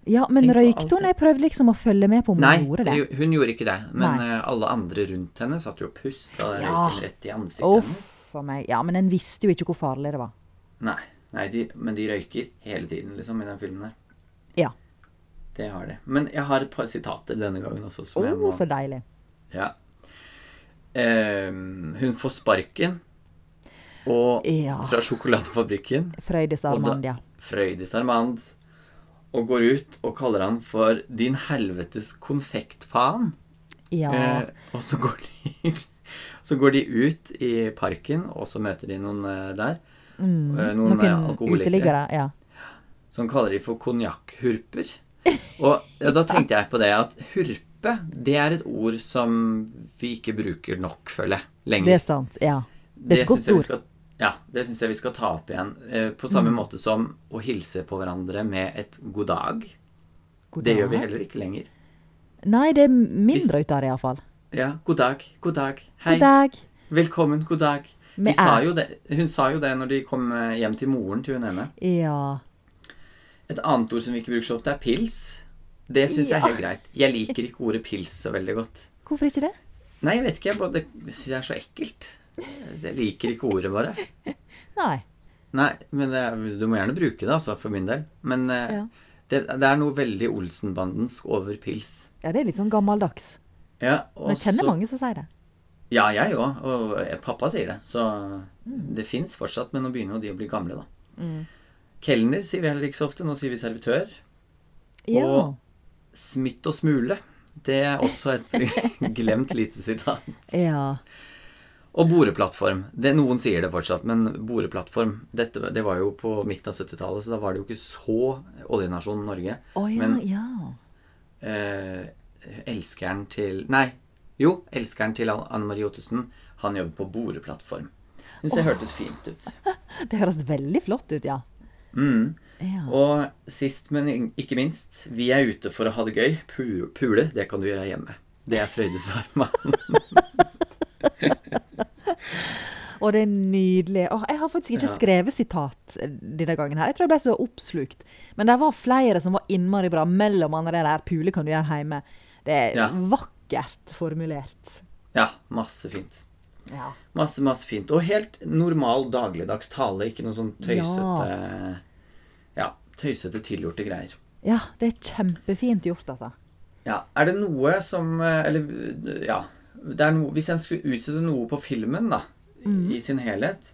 Ja, men røykte hun? Jeg prøvde liksom å følge med på om hun Nei, gjorde det. Nei, hun gjorde ikke det. Men Nei. eh, alle andre rundt henne satt jo og pusta Ja. røyken rett i ansiktet hennes. Uff meg. Ja, men en visste jo ikke hvor farlig det var. Nei, nei de, men de røyker hele tiden, liksom, i den filmen der. Ja. Det har de. Men jeg har et par sitater denne gangen også. Å, Som må så deilig. Ja. Ehm, hun får sparken. Og Ja. fra sjokoladefabrikken. Frøydis Armand, ja. Frøydis Armand. Og går ut og kaller han for 'din helvetes konfektfaen'. Ja. Eh, og så går, de, så går de ut i parken, og så møter de noen eh, der. Mm. noen, noen, eh, alkoholikere. Ja. Som kaller de for konjakkhurper. Og ja, da tenkte jeg på det at hurpe, det er et ord som vi ikke bruker nok, føler jeg, lenger. Det er sant. Ja. Det et synes godt jeg vi ord. Skal, ja, det syns jeg vi skal ta opp igjen. Eh, på samme Mm. måte som å hilse på hverandre med et god dag. God Det gjør vi heller ikke lenger. Nei, det er mindre ut av det iallfall. Ja, god dag, god dag, hei, God dag. velkommen, god dag. Sa hun sa jo det når de kom eh, hjem til moren til hun ene. Ja. Et annet ord som vi ikke bruker så ofte, er pils. Det syns jeg er helt greit. Jeg liker ikke ordet pils så veldig godt. Hvorfor ikke det? Nei, jeg vet ikke. Jeg bare, det syns jeg er så ekkelt. Jeg liker ikke ordet, bare. Nei. Nei, men det, du må gjerne bruke det, altså, for min del. Men eh, Ja. det, det er noe veldig Olsenbandensk over pils. Ja, det er litt sånn gammeldags. Ja, Men jeg kjenner mange som sier det. Ja, jeg òg. Og pappa sier det. Så det fins fortsatt, men nå begynner jo de å bli gamle, da. Mm. Kelner sier vi heller ikke så ofte. Nå sier vi servitør. Ja. Og smitt og smule. Det er også et glemt lite sitat. ja. Og boreplattform. Det, noen sier det fortsatt, men boreplattform dette, Det var jo på midten av 70-tallet, så da var det jo ikke så oljenasjonen Norge. Oh, ja, Men- ja. Eh, elskeren til Nei, jo, elskeren til Anne Marie Ottesen, han jobber på boreplattform. Syns det hørtes fint ut. Det høres veldig flott ut, ja. Mm. ja. Og sist, men ikke minst, vi er ute for å ha det gøy. Pu- Pule, det kan du gjøre hjemme. Det er Frøydes Arman. Og det er nydelig. Og jeg har faktisk ikke Ja. skrevet sitat denne gangen. her. Jeg tror jeg ble så oppslukt. Men det var flere som var innmari bra, mellom andre der 'Pule kan du gjøre hjemme'. Det er Ja. vakkert formulert. Ja, masse fint. Ja. Masse, masse fint. Og helt normal dagligdags tale. Ikke noe sånn tøysete Ja, tøysete tilgjorte greier. ja, det er kjempefint gjort, altså. Ja, Er det noe som eh, Eller ja noe, Hvis en skulle utsette noe på filmen, da, i sin helhet,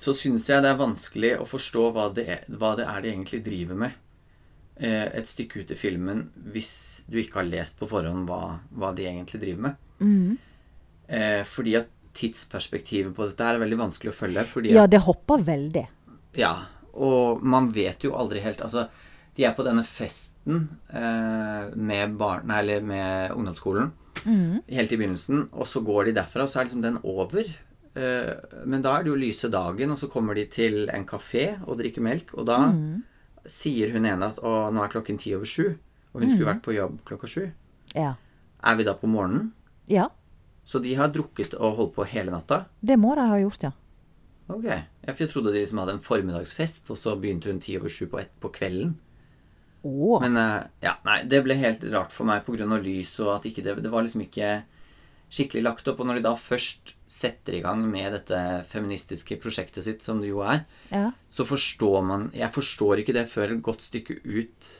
så syns jeg det er vanskelig å forstå hva det, er, hva det er de egentlig driver med eh, et stykke ut i filmen hvis du ikke har lest på forhånd hva, hva de egentlig driver med. Mm. Eh, fordi at tidsperspektivet på dette er veldig vanskelig å følge. Fordi Ja, det hopper veldig. ja, og man vet jo aldri helt Altså, de er på denne festen eh, med, barn, nei, eller med ungdomsskolen Mm. helt i begynnelsen, og så går de derfra, og så er liksom den over. Eh, men da er det jo lyse dagen, og så kommer de til en kafé og drikker melk, og da Mm. sier hun ene at å, nå er klokken ti over sju, og hun skulle vært på jobb klokka sju. Ja. Er vi da på morgenen? ja, Så de har drukket og holdt på hele natta? det må de ha gjort, ja. Ok. Ja, for jeg trodde de liksom hadde en formiddagsfest, og så begynte hun ti over sju på, på kvelden. Åh. Men eh, ja, nei, det ble helt rart for meg pga. lys og at ikke det Det var liksom ikke skikkelig lagt opp. Og når de da først setter i gang med dette feministiske prosjektet sitt, som det jo er, ja. så forstår man Jeg forstår ikke det før et godt stykke ut,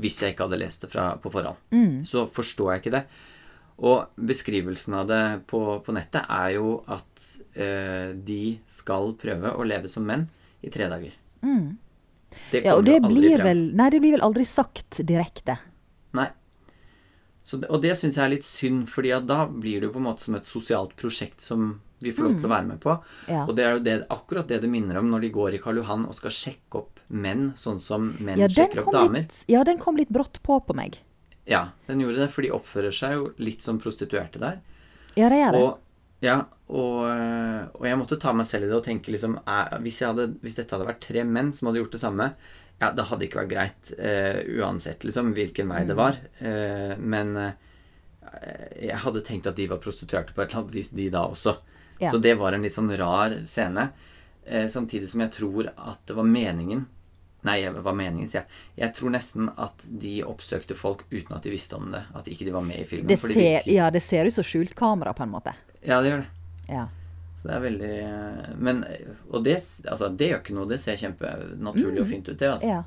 hvis jeg ikke hadde lest det fra, på forhånd. Mm. Så forstår jeg ikke det. Og beskrivelsen av det på, på nettet er jo at øh, de skal prøve å leve som menn i tre dager. Mm. Det ja og det blir vel Nei, det blir vel aldri sagt direkte. Nei. Så og det syns jeg er litt synd, fordi da blir det jo på en måte som et sosialt prosjekt som vi får lov til å være med på. Mm. Ja. Og det er jo det, akkurat det det minner om når de går i Karl Johan og skal sjekke opp menn, sånn som menn Ja, sjekker opp damer. litt, ja, den kom litt brått på på meg. Ja, den gjorde det, for de oppfører seg jo litt som prostituerte der. Ja, det gjør det. Og, ja, og, øh, og jeg måtte ta meg selv i det og tenke liksom eh, hvis, jeg hadde, hvis dette hadde vært tre menn som hadde gjort det samme, ja, det hadde ikke vært greit uh, uansett liksom hvilken vei Mm. det var. Uh, men uh, jeg hadde tenkt at de var prostituerte på et eller annet vis, de da også. Ja. Så det var en litt sånn rar scene. Eh, samtidig som jeg tror at det var meningen Nei, hva meningen, sier jeg. Jeg tror nesten at de oppsøkte folk uten at de visste om det. At ikke de var med i filmen. det for de ser, ja, det ser ut som skjult kamera, på en måte. Ja, det gjør det. Ja. Så det er veldig Men Og det, altså, det gjør ikke noe. Det ser kjempenaturlig og fint ut, det. altså. ja.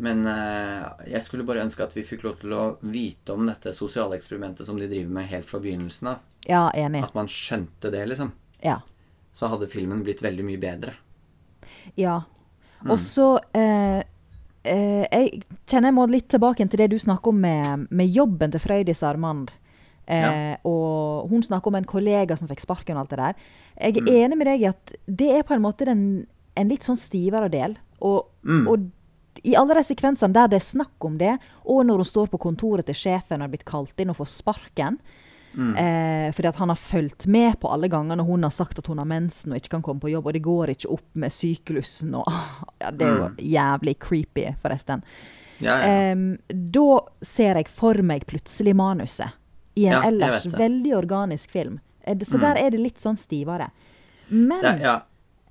Men eh, jeg skulle bare ønske at vi fikk lov til å vite om dette sosiale eksperimentet som de driver med helt fra begynnelsen av. Ja, enig. At man skjønte det, liksom. Ja. Så hadde filmen blitt veldig mye bedre. Ja. Mm. Og så eh, eh, Jeg kjenner jeg må litt tilbake til det du snakker om med, med jobben til Frøydis Armand. Eh, Og hun snakker om en kollega som fikk sparken og alt det der. Jeg er Mm. enig med deg i at det er på en måte den, en litt sånn stivere del. Og, Mm. og i alle de sekvensene der det er snakk om det, og når hun står på kontoret til sjefen og har blitt kalt inn og får sparken Mm. eh, Fordi han har fulgt med på alle gangene hun har sagt at hun har mensen og ikke kan komme på jobb, og det går ikke opp med syklusen og ja, Det er jo jævlig creepy, forresten. Ja, ja. Eh, da ser jeg for meg plutselig manuset i en ellers veldig organisk film. Eh, Så Mm. der er det litt sånn stivere. Men Det ja.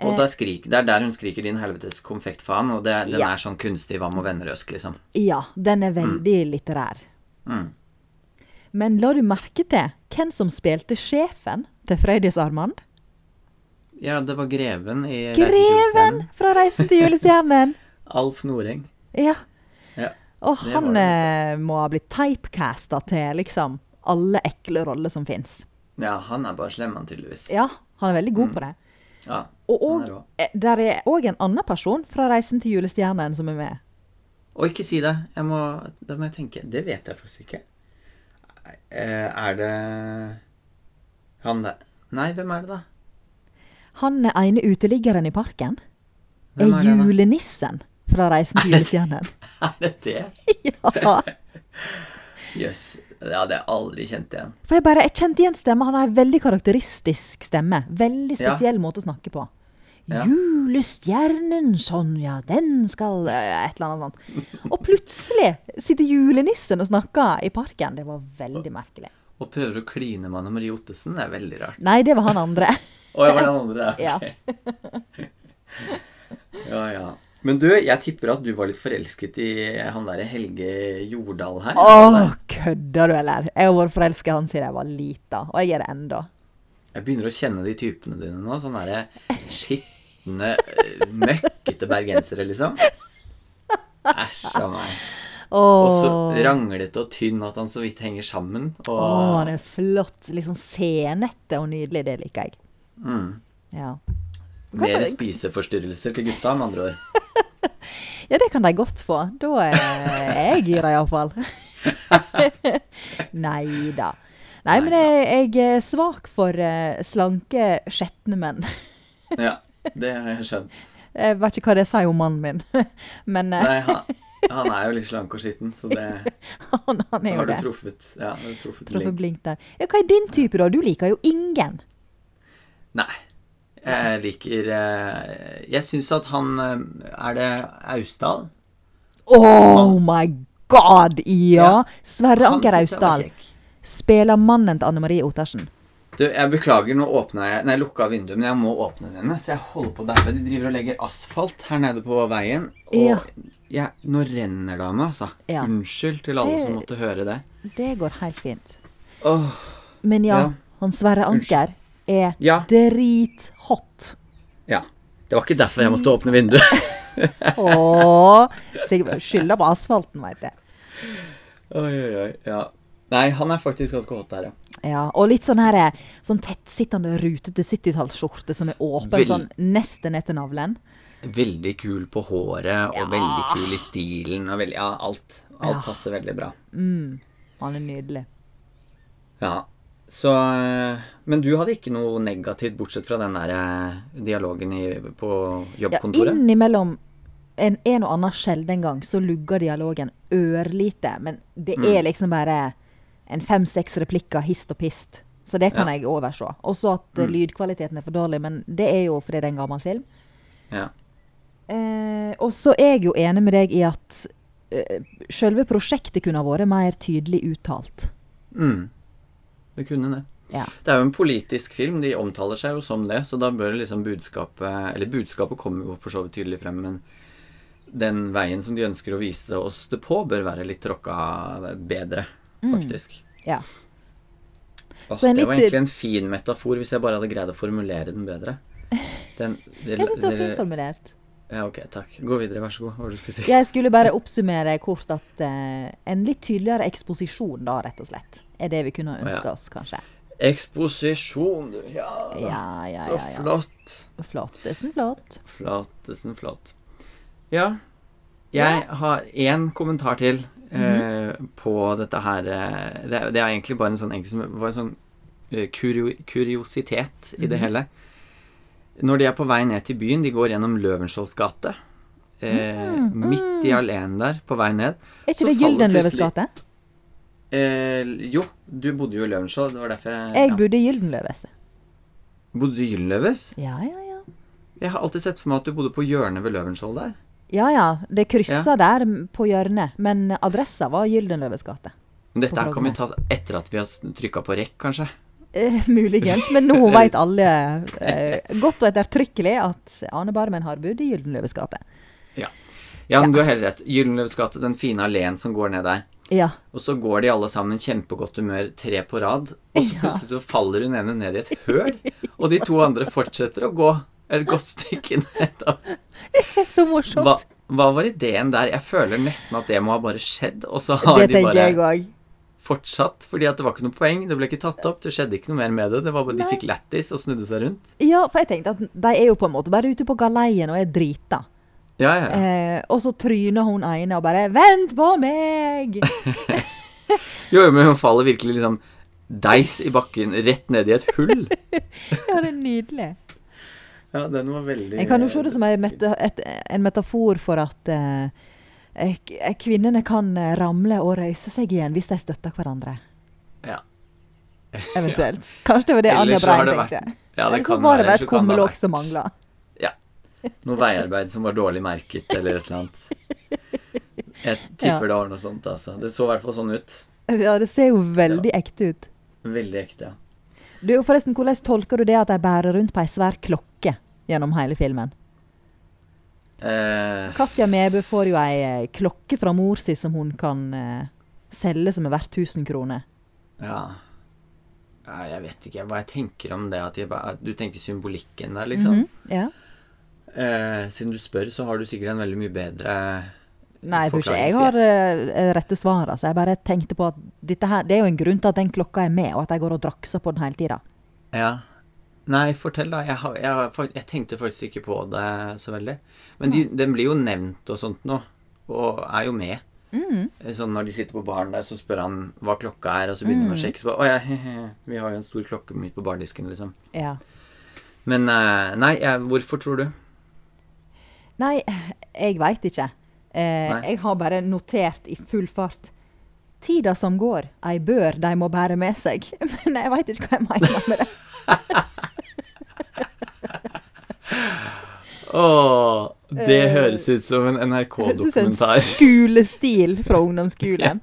Og da skrik, det er der hun skriker 'din helvetes konfektfaen', og det, den er sånn kunstig Hva med vennerøsk, liksom. Ja, den er veldig litterær. Mm. Men la du merke til hvem som spilte sjefen til Frøydis Armand? Ja, det var greven i Greven fra 'Reisen til julestjernen'! Alf Noreng. Ja. Ja. Og han eh, må ha blitt typecasta til liksom alle ekle roller som fins. ja, han er bare slem, han tydeligvis. Ja, han er veldig god på det. Ja, Og, og er eh, der er òg en annen person fra 'Reisen til julestjernen' som er med. Og ikke si det. Jeg må, da må jeg tenke. Det vet jeg faktisk ikke. Eh, Er det han der Nei, hvem er det, da? Han er ene uteliggeren i parken. Hvem er er julenissen fra 'Reisen til julestjernen'. Er det det? ja. Jøss. Det hadde jeg aldri kjent igjen. For jeg bare, jeg kjente igjen stemmen. Han har en veldig karakteristisk stemme. Veldig Ja. spesiell måte å snakke på. Ja. Julestjernen, Sonja, den skal Et eller annet sånt. Og plutselig sitter julenissen og snakker i parken. Det var veldig merkelig. Og prøver å kline med Anne Marie Ottesen. Det er veldig rart. Nei, det var han andre. Å, det var den andre. Ja. ok. ja, ja. Men du, jeg tipper at du var litt forelsket i han derre Helge Jordal her. Å, kødder du, eller? Jeg har vært forelska i han siden jeg var lita, og jeg er det enda. Jeg begynner å kjenne de typene dine nå. Sånn derre skitne, eh, møkkete bergensere, liksom. Æsj a meg. Og så ranglete og tynn at han så vidt henger sammen. Og Å, det er flott. Liksom senete og nydelig. Det liker jeg. mm, Ja. mer spiseforstyrrelser til gutta, med andre ord. Ja, det kan de godt få. Da er jeg gira, iallfall. Nei da. Nei, men jeg, jeg er svak for eh, slanke, skjetne menn. Ja, det har jeg skjønt. Jeg vet ikke hva det sier om mannen min, men eh, Nei, han, han er jo litt slank og skitten, så det han, han er jo har du det. truffet. Ja, du truffet Truffet blink. der. Ja, hva er din type, da? Du liker jo ingen. Nei. Jeg liker eh, Jeg syns at han eh, Er det Austdal? Oh my god, ja! Ja, Sverre Anker Austdal spiller mannen til Anne Marie Ottersen. Du, jeg beklager, nå åpna jeg Nei, lukka vinduet, men jeg må åpne denne, så jeg holder på å daue. De driver og legger asfalt her nede på veien, og Ja. jeg, nå renner det av meg, altså. Ja. Unnskyld til alle Det- som måtte høre det. Det går helt fint. Oh, Men ja, Ja. han Sverre Anker er Ja. drithot. ja. Det var ikke derfor jeg måtte åpne vinduet. Sikkert skylda på asfalten, veit jeg. oi, oi, oi. Ja. Nei, han er faktisk ganske hot der, ja. Ja, og litt sånn her eh, sånn tettsittende rutete 70-tallsskjorte som er åpen Vel- sånn nesten ned til navlen. Veldig kul på håret, og Ja. veldig kul i stilen, og veldig Ja, alt. Alt Ja. passer veldig bra. Han er nydelig. Ja. Så eh, Men du hadde ikke noe negativt, bortsett fra den der eh, dialogen i, på Ja, innimellom en, en og annen sjelden gang så lugger dialogen ørlite, men det Mm. er liksom bare en fem-seks replikker hist og pist. Så det kan Ja. jeg overse. Også at eh, Mm. lydkvaliteten er for dårlig, men det er jo fordi det er en gammel film. Ja. Eh, og så er jeg jo enig med deg i at eh, selve prosjektet kunne ha vært mer tydelig uttalt. Mm. Det kunne det. Ja. Det er jo en politisk film, de omtaler seg jo som det, så da bør liksom budskapet Eller budskapet kommer jo for så vidt tydelig frem, men den veien som de ønsker å vise oss det på, bør være litt tråkka bedre, faktisk. ja. Åh, Mm. Så en det var litt- egentlig en fin metafor, hvis jeg bare hadde greid å formulere den bedre. Den, det, Jeg syns det var fint formulert. Ja, ok, takk. Gå videre, vær så god. Hva var det du skulle si? Jeg skulle bare oppsummere kort at uh, en litt tydeligere eksposisjon, da, rett og slett, er det vi kunne ønske ja. oss, kanskje. Eksposisjon, du. Ja. Ja, ja, Så ja. ja. flott. Flottesen flott. Flottesen flott. Ja. Jeg har én kommentar til eh, på dette her eh, det, det er egentlig bare en sånn, egentlig, en sånn eh, kurio, kuriositet i det hele. Når de er på vei ned til byen, de går gjennom Løvenskiolds gate. Eh, Midt i alleen der, på vei ned. Er ikke det Gyldenløves gate? Eh, jo, du bodde jo i Løvenskiold. Det var derfor jeg, Jeg ja. bodde i Gyldenløves. Bodde du i Gyldenløves? Ja, ja, ja. Jeg har alltid sett for meg at du bodde på hjørnet ved Løvenskiold der. Ja, ja. Det kryssa der på hjørnet, men adressa var Gyldenløves gate. Dette her kan vi ta etter at vi har trykka på rekk, kanskje. Eh, muligens, men nå vet alle eh, godt og ettertrykkelig at Ane Barmen har bodd i Gyldenløves gate. Ja. ja, men du har helt rett. Gyldenløves gate, den fine alleen som går ned der. Ja. Og så går de alle sammen kjempegodt humør tre på rad, og så plutselig så faller hun ene ned i et høl, og de to andre fortsetter å gå et godt stykke ned. Så morsomt. Hva, hva var ideen der? Jeg føler nesten at det må ha bare skjedd, og så har det de bare fortsatt, fordi at det var ikke noe poeng, det ble ikke tatt opp, det skjedde ikke noe mer med det, det var bare de fikk lættis og snudde seg rundt. Ja, for jeg tenkte at de er jo på en måte bare ute på galeien og er drita. Ja, ja, ja. Eh, og så tryner hun ene og bare 'Vent på meg!' Jo, jo, men hun faller virkelig liksom deis i bakken, rett ned i et hull. ja, det er nydelig. Ja, den var veldig Jeg kan jo se det som en, meta et, en metafor for at eh, eh, kvinnene kan eh, ramle og røyse seg igjen hvis de støtter hverandre. Ja. Eventuelt. Kanskje det var det Anja Brein vært- tenkte. Ja, det kan var det bare et kummelokk som mangla. Noe veiarbeid som var dårlig merket, eller et eller annet. Jeg tipper Ja. det var noe sånt, altså. Det så i hvert fall sånn ut. Ja, det ser jo veldig ekte ut. Veldig ekte, ja. Du, forresten, Hvordan tolker du det at de bærer rundt på ei svær klokke gjennom hele filmen? Uh, Katja Mebø får jo ei eh, klokke fra mor si som hun kan uh, selge som er verdt 1000 kroner. ja. ja. Jeg vet ikke hva jeg tenker om det. At, jeg, at du tenker symbolikken der, liksom. Mhm, Ja. uh, siden du spør, så har du sikkert en veldig mye bedre Nei, jeg tror ikke jeg har uh, rette svaret. Altså. Jeg bare tenkte på at her, det er jo en grunn til at den klokka er med, og at jeg går og drakser på den hele tida. Ja. Nei, fortell, da. Jeg, har, jeg, har, jeg tenkte faktisk ikke på det så veldig. Men de, den blir jo nevnt og sånt nå, og er jo med. Mm. Sånn når de sitter på baren der, så spør han hva klokka er, og så begynner han å sjekke. Så bare, å ja, hehe, vi har jo en stor klokke midt på bardisken, liksom. Ja. Men eh, nei, jeg, hvorfor tror du? Nei, jeg veit ikke. Eh, jeg har bare notert i full fart. Tida som går, ei bør de må bære med seg. Men jeg veit ikke hva jeg mener med det. Åh, det Eh, høres ut som en NRK-dokumentar. skolestil fra ungdomsskolen.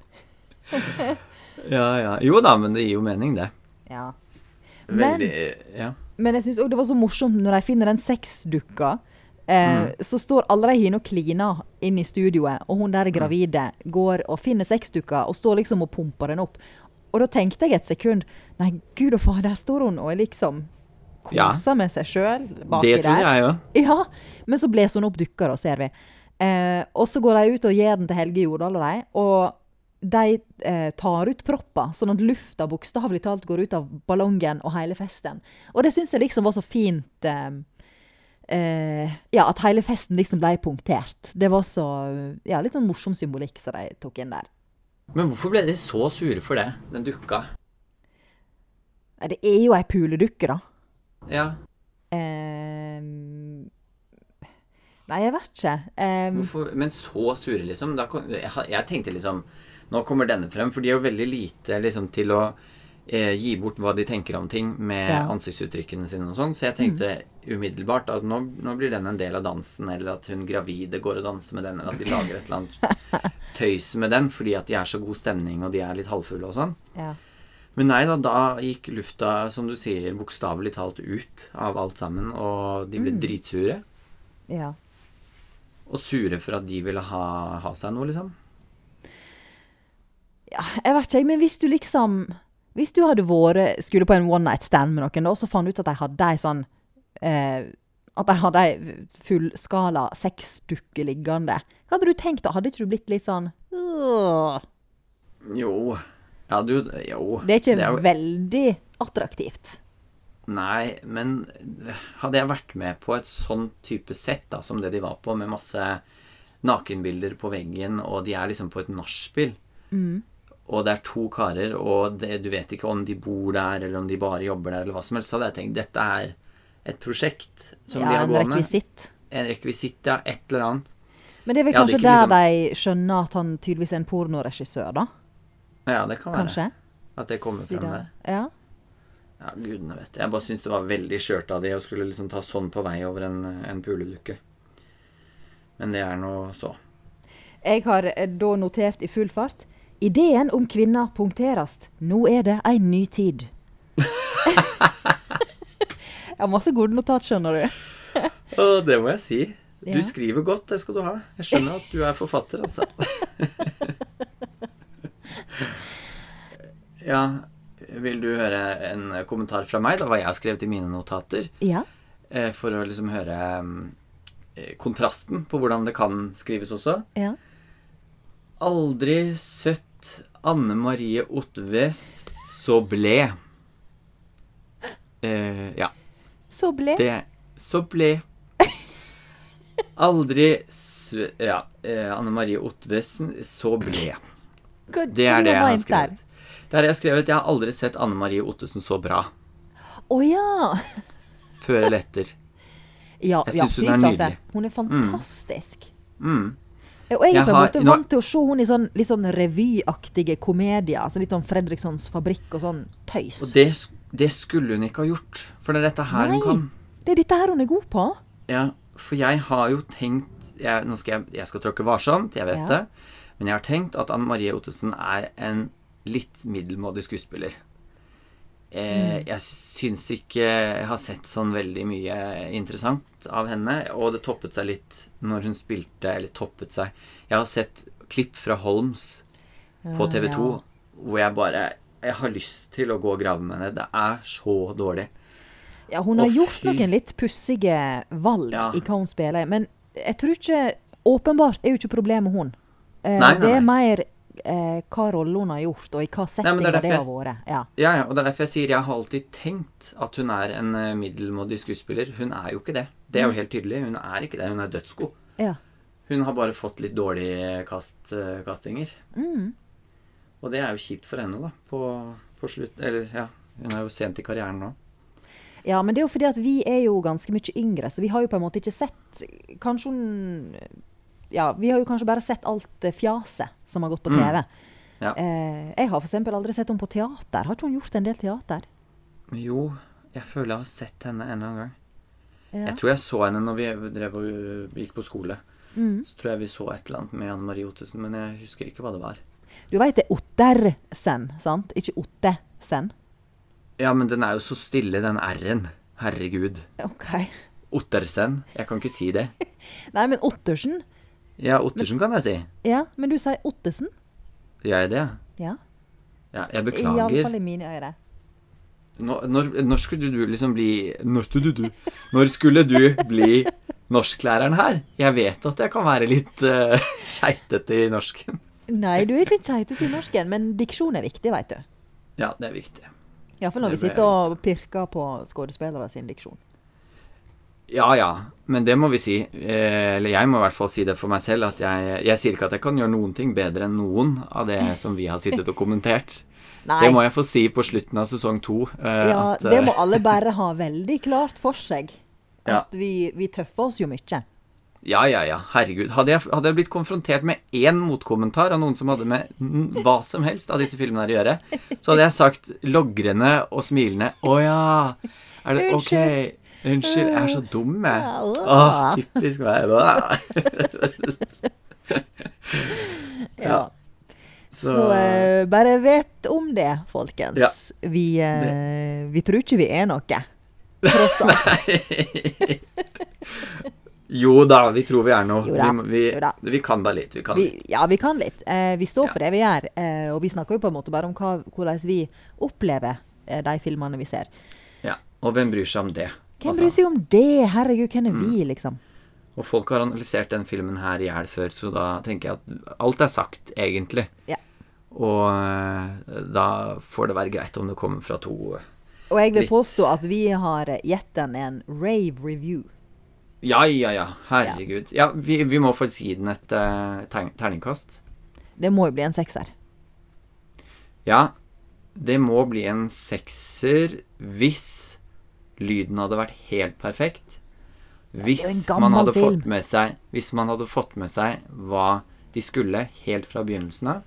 Ja, ja. Jo da, men det gir jo mening, det. Ja. Men- Veldig Ja. Men jeg syns òg det var så morsomt når de finner den sexdukka. Eh, Så står alle de hinne og kliner inn i studioet, og hun der gravide går og finner sexdukka og står liksom og pumper den opp. Og da tenkte jeg et sekund Nei, gud og faen, der står hun og liksom liksom Ja. koser med seg sjøl baki Det tror jeg òg. Ja, men så blåser hun opp dukka, da, ser vi. Eh, og så går de ut og gir den til Helge Jordal og de, og de eh, tar ut propper, sånn at lufta bokstavelig talt går ut av ballongen og hele festen. Og det syns jeg liksom var så fint eh, eh, Ja, at hele festen liksom ble punktert. Det var så Ja, litt sånn morsom symbolikk som de tok inn der. Men hvorfor ble de så sure for det, den dukka? Nei, Det er jo ei puledukke, da. Ja, Uh, nei, jeg vet ikke. Um, hvorfor, men så sure, liksom. Da kom, jeg, jeg tenkte liksom Nå kommer denne frem, for de er jo veldig lite liksom til å gi bort hva de tenker om ting med Ja. ansiktsuttrykkene sine og sånn. Så jeg tenkte umiddelbart at nå, nå blir den en del av dansen, eller at hun gravide går og danser med den, eller at de lager et eller annet tøys med den fordi at de er så god stemning, og de er litt halvfulle og sånn. ja. Men nei da, da gikk lufta, som du sier, bokstavelig talt ut av alt sammen, og de ble dritsure. ja. Og sure for at de ville ha, ha seg noe, liksom. Ja, jeg vet ikke, men hvis du liksom Hvis du hadde vært Skulle på en one night stand med noen, da, så fant du ut at de hadde ei sånn eh, At de hadde ei fullskala sexdukke liggende. Hva hadde du tenkt da? Hadde ikke du blitt litt sånn «Åh». Jo. Ja, du Jo. Det er ikke jo- veldig attraktivt. Nei, men hadde jeg vært med på et sånn type sett da, som det de var på, med masse nakenbilder på veggen, og de er liksom på et nachspiel, Mm. Og det er to karer, og det, du vet ikke om de bor der, eller om de bare jobber der, eller hva som helst, så hadde jeg tenkt dette er et prosjekt som de Ja, har en gående. rekvisitt. En rekvisitt, ja. Et eller annet. Men det er vel kanskje der liksom- de skjønner at han tydeligvis er en pornoregissør, da? Ja, det kan være. Kanskje? At det kommer frem der. Ja. Ja, gudene vet. Jeg bare syns det var veldig skjørt av de å skulle liksom ta sånn på vei over en, en puledukke. Men det er nå så. Jeg har eh, da notert i full fart Ideen om kvinner punkterast. Nå er det ei ny tid. Jeg har masse gode notat, skjønner du. Å, det må jeg si. Du Ja. skriver godt, det skal du ha. Jeg skjønner at du er forfatter, altså. ja, vil du høre en kommentar fra meg, da, hva jeg har skrevet i mine notater? Ja. Eh, For å liksom høre mm, eh, kontrasten på hvordan det kan skrives også. ja. Aldri sett Anne Marie Otves så ble. Eh, ja. Så ble Det Så ble. Aldri Ja. Eh, Anne Marie Otvesen så ble. God, Det er det jeg har meint der? det jeg har skrevet Jeg har aldri sett Anne Marie Ottesen så bra. Å ja! Før eller etter. Ja, Jeg ja synes hun er nydelig. Hun er fantastisk. Mm. Og jeg er på en måte vant til å se henne i sånn, litt sånn revyaktige komedier. Altså litt sånn Fredrikssons fabrikk og sånn tøys. Og det, det skulle hun ikke ha gjort. For det er dette her Nei. hun kan. Det er dette her hun er god på. Ja, for jeg har jo tenkt jeg, Nå skal jeg, jeg skal tråkke varsomt, jeg vet Ja. det. Men jeg har tenkt at Anne Marie Ottesen er en litt middelmådig skuespiller. Eh, jeg syns ikke jeg har sett sånn veldig mye interessant av henne. Og det toppet seg litt når hun spilte Eller toppet seg Jeg har sett klipp fra Holms på TV 2 ja. hvor jeg bare Jeg har lyst til å gå og grave med henne. Det er så dårlig. Ja, hun har og gjort fy. noen litt pussige valg Ja. i hva hun spiller. Men jeg tror ikke Åpenbart er jo ikke problemet hun. Eh, Nei, nei, Det er mer eh, hva rolle hun har gjort, og i hva Nei, setting men det det, har vært. Ja. Ja, ja, og det er derfor jeg sier jeg har alltid tenkt at hun er en eh, middelmådig skuespiller. Hun er jo ikke det. Det er jo helt tydelig. Hun er ikke det. Hun er dødsgod. ja. Hun har bare fått litt dårlige kast, eh, kastinger. Mm. Og det er jo kjipt for henne, da. På, på slutt Eller, ja. Hun er jo sent i karrieren nå. Ja, men det er jo fordi at vi er jo ganske mye yngre, så vi har jo på en måte ikke sett Kanskje hun Ja, vi har jo kanskje bare sett alt det fjaset som har gått på Mm. TV. Ja. Eh, jeg har f.eks. aldri sett henne på teater. Har ikke hun gjort en del teater? Jo, jeg føler jeg har sett henne en eller annen gang. Ja. Jeg tror jeg så henne når vi drev og uh, gikk på skole. Mm. Så tror jeg vi så et eller annet med Anne Marie Ottesen, men jeg husker ikke hva det var. Du veit det er Ottersen, sant? Ikke Ottesen. Ja, men den er jo så stille, den R-en. Herregud. OK. Ottersen. Jeg kan ikke si det. Nei, men Ottersen Ja, Ottersen kan jeg si. Ja, men du sier Ottesen? Gjør jeg det? Ja. Ja, jeg Iallfall beklager. i mine ører. Når, når, når skulle du liksom bli Når skulle du Når skulle du bli norsklæreren her? Jeg vet at jeg kan være litt uh, keitete i norsken. Nei, du er ikke keitete i norsken, men diksjon er viktig, veit du. Ja, det er viktig. Iallfall når vi sitter og pirker på skuespillere sin diksjon. Ja ja, men det må vi si. Eh, eller jeg må i hvert fall si det for meg selv. At jeg, jeg sier ikke at jeg kan gjøre noen ting bedre enn noen av det som vi har sittet og kommentert. Nei. Det må jeg få si på slutten av sesong to. eh, Ja, at, det eh, må alle bare ha veldig klart for seg. Ja. At vi, vi tøffer oss jo mye. Ja, ja, ja. Herregud. Hadde jeg, hadde jeg blitt konfrontert med én motkommentar av noen som hadde med hva som helst av disse filmene her å gjøre, så hadde jeg sagt logrende og smilende Å ja. Er det ok? Unnskyld. Jeg er så dum, jeg. Åh, typisk meg. Ja. Så, Så, uh, bare vet om det, folkens. Ja. Vi, eh, vi tror ikke vi er noe. Tross alt. Jo da, vi tror vi er noe. Jo da, Vi, vi, vi kan da litt. Vi kan litt. ja, vi kan litt. Eh, vi står Ja. for det vi gjør. Eh, og vi snakker jo på en måte bare om hva, hvordan vi opplever eh, de filmene vi ser. Ja. Og hvem bryr seg om det? Hvem Altså, bryr seg om det? Herregud, hvem er Mm. vi, liksom? Og folk har analysert den filmen her i hjel før, så da tenker jeg at alt er sagt, egentlig. Ja. Og eh, da får det være greit om det kommer fra to Og jeg vil Litt. påstå at vi har eh, gitt den en rave review. Ja, ja, ja. Herregud. Ja, vi, vi må faktisk gi den et uh, terningkast. Det må jo bli en sekser. Ja, det må bli en sekser hvis lyden hadde vært helt perfekt. Hvis man hadde film. fått med seg Hvis man hadde fått med seg hva de skulle helt fra begynnelsen av.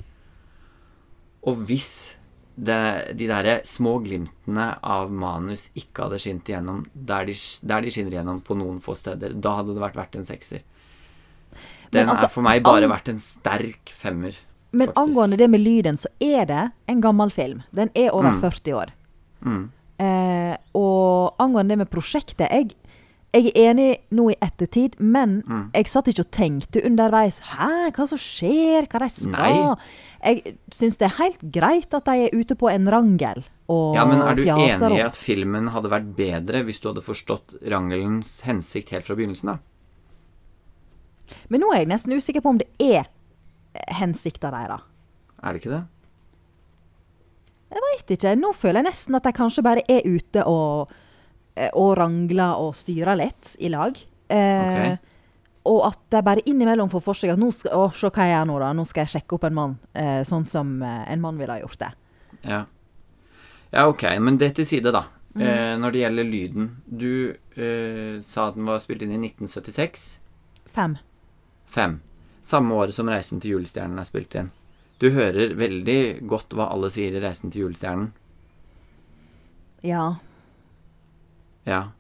Og hvis det, de derre små glimtene av manus ikke hadde skint igjennom der de, der de skinner igjennom på noen få steder, da hadde det vært verdt en sekser. Den altså, er for meg bare verdt en sterk femmer. Men faktisk. angående det med lyden, så er det en gammel film. Den er over Mm. 40 år. Mm. Eh, og angående det med prosjektet jeg, jeg er enig nå i ettertid, men Mm. jeg satt ikke og tenkte underveis Hæ, hva som skjer? Hva de skal? Nei. Jeg syns det er helt greit at de er ute på en rangel og Ja, men er du enig i at filmen hadde vært bedre hvis du hadde forstått rangelens hensikt helt fra begynnelsen, da? Men nå er jeg nesten usikker på om det er hensikta deres. Er det ikke det? Jeg veit ikke. Nå føler jeg nesten at de kanskje bare er ute og, eh, og rangler og styrer litt i lag. Eh, Ok. Og at de bare innimellom får for seg at nå skal, å, se hva jeg gjør nå, da. Nå skal jeg sjekke opp en mann. Eh, sånn som eh, en mann ville ha gjort det. Ja. ja, ok. Men det til side, da. Mm. Eh, når det gjelder lyden Du eh, sa at den var spilt inn i 1976. Fem. Fem. Samme året som 'Reisen til julestjernen' er spilt inn. Du hører veldig godt hva alle sier i 'Reisen til julestjernen'. Ja. Ja.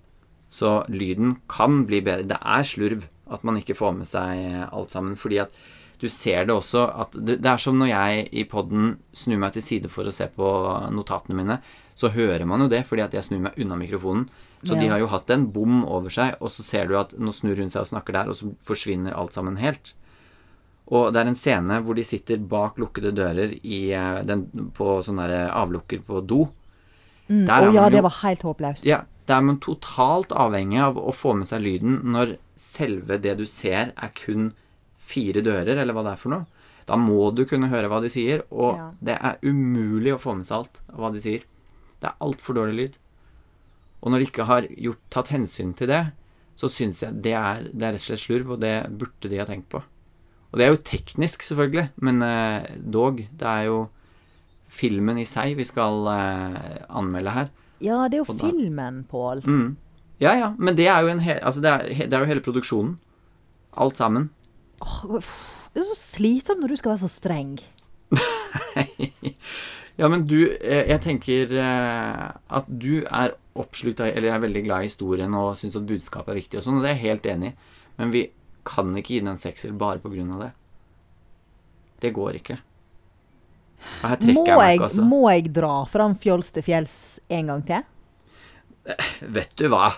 Så lyden kan bli bedre. Det er slurv at man ikke får med seg alt sammen. Fordi at du ser det også at Det, det er som når jeg i poden snur meg til side for å se på notatene mine, så hører man jo det fordi at jeg snur meg unna mikrofonen. Så de har jo hatt en bom over seg, og så ser du at nå snur hun seg og snakker der, og så forsvinner alt sammen helt. Og det er en scene hvor de sitter bak lukkede dører i, eh, den, på sånne avlukker på do. Mm. Der er Å ja, jo- det var helt håpløst. Ja, der er man totalt avhengig av å få med seg lyden når selve det du ser, er kun fire dører, eller hva det er for noe. Da må du kunne høre hva de sier, og Ja. det er umulig å få med seg alt av hva de sier. Det er altfor dårlig lyd. Og når de ikke har gjort, tatt hensyn til det, så syns jeg det er, det er rett og slett slurv, og det burde de ha tenkt på. Og det er jo teknisk, selvfølgelig, men eh, dog. Det er jo filmen i seg vi skal eh, anmelde her. Ja, det er jo Og da- filmen, Pål. Mm. Ja, ja, men det er jo en he altså det, er, he- det er jo hele produksjonen. Alt sammen. Åh, uff, Det er så slitsomt når du skal være så streng. Ja, men du eh, Jeg tenker eh, at du er oppslukt av Eller er veldig glad i historien og syns at budskapet er viktig og sånn, og det er jeg helt enig i. Men vi kan ikke gi den en sekser bare på grunn av det. Det går ikke. Her Må jeg meg altså. må jeg dra fram Fjols til fjells en gang til? Vet du hva?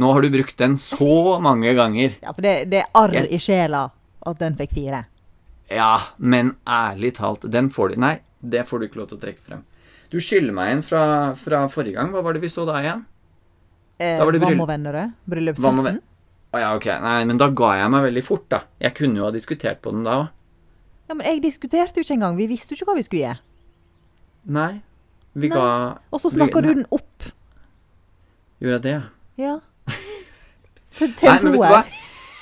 Nå har du brukt den så mange ganger. Ja, for det, det er arr i sjela at den fikk fire. Ja, men ærlig talt, den får du Nei, det får du ikke lov til å trekke frem. Du skylder meg en fra, fra forrige gang. Hva var det vi så da igjen? Eh, Da var det Vam og Vennerød? Bryllupsfesten? Å ja, ok. Nei, men da ga jeg meg veldig fort, da. Jeg kunne jo ha diskutert på den da òg. Ja, men jeg diskuterte jo ikke engang. Vi visste jo ikke hva vi skulle gjøre. Nei. Vi Nei. ga Og så snakka du den opp. Gjorde jeg det, ja? Ja. Til, til Nei, men vet du hva?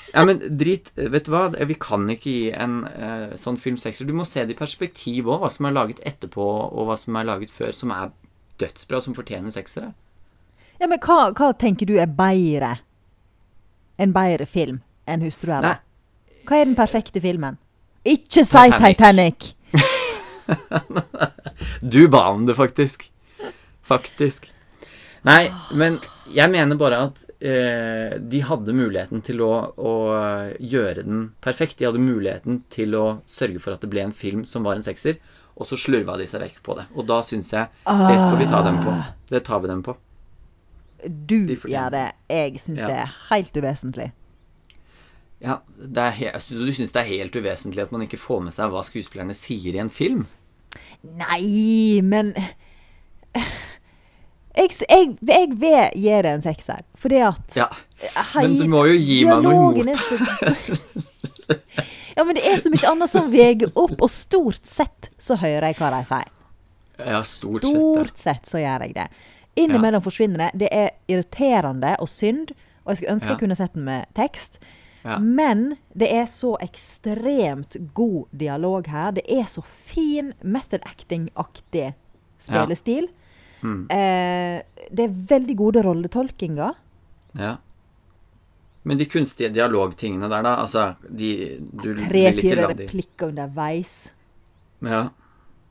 Ja, men drit Vet du hva? Vi kan ikke gi en uh, sånn film sekser. Du må se det i perspektiv òg, hva som er laget etterpå, og hva som er laget før, som er dødsbra, som fortjener seksere. Ja, men hva, hva tenker du er bedre? En bedre film enn 'Hustruella'? Nei. Hva er den perfekte filmen? Ikke si Titanic. Titanic! Du ba om det, faktisk. Faktisk. Nei, men jeg mener bare at eh, de hadde muligheten til å, å gjøre den perfekt. De hadde muligheten til å sørge for at det ble en film som var en sekser, og så slurva de seg vekk på det. Og da syns jeg det skal vi ta dem på. Det tar vi dem på. Du De gjør det. Jeg syns Ja. det er helt uvesentlig. Ja, Du syns det er helt uvesentlig at man ikke får med seg hva skuespillerne sier i en film? Nei, men Jeg, jeg, jeg vil gi det en sekser, fordi at Ja, men du må jo gi meg noe imot. Ja, men det er så mye annet som veier opp, og stort sett så hører jeg hva de sier. Ja, stort sett. ja. Stort sett så gjør jeg det. Innimellom forsvinner det. Det er irriterende og synd, og jeg skulle ønske Ja. jeg kunne sett den med tekst. Ja. Men det er så ekstremt god dialog her. Det er så fin method acting-aktig spillestil. Mm. Eh, det er veldig gode rolletolkinger. Ja. Men de kunstige dialogtingene der, da? Altså, de Tre-fire replikker underveis. Ja.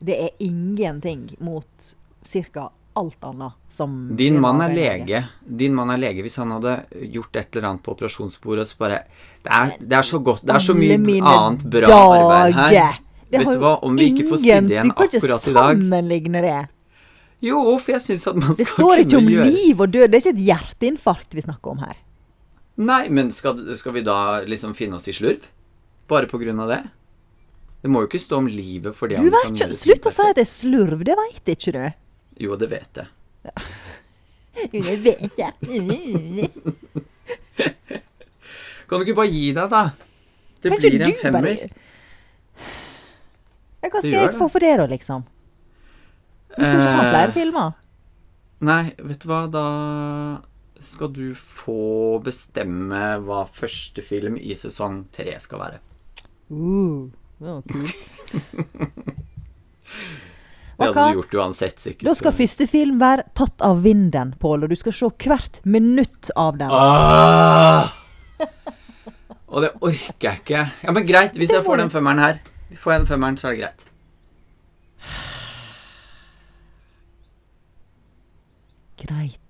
Det er ingenting mot ca. alt annet som Din mann er lege. Din mann er lege hvis han hadde gjort et eller annet på operasjonsbordet, så bare Det er, det er så godt. Det er så mye annet bra arbeid her. Det Vet du hva, om vi ikke får sitte igjen Du kan ikke akkurat i dag sammenligne det. Jo, for jeg syns at man skal kunne gjøre Det står ikke om gjøre liv og død. Det er ikke et hjerteinfarkt vi snakker om her. Nei, men skal, skal vi da liksom finne oss i slurv? Bare på grunn av det? Det må jo ikke stå om livet fordi Du han vet kan ikke, gjøre Slutt å si at det er slurv. Det veit ikke du. Jo, det vet jeg. Jo, det vet jeg. Kan du ikke bare gi deg, da? Det Kanskje blir en femmer. bare Hva skal jeg få for det, da, liksom? Vi skal ikke ha Eh, flere filmer. Nei, vet du hva, da skal du få bestemme hva første film i sesong tre skal være. Uh, det var kult. Det hadde du gjort uansett, sikkert. Da skal første film være tatt av vinden, Pål, og du skal se hvert minutt av den. Ah! Og det orker jeg ikke. Ja, men greit, hvis jeg får den femmeren her, får jeg den femmeren, så er det greit. Greit.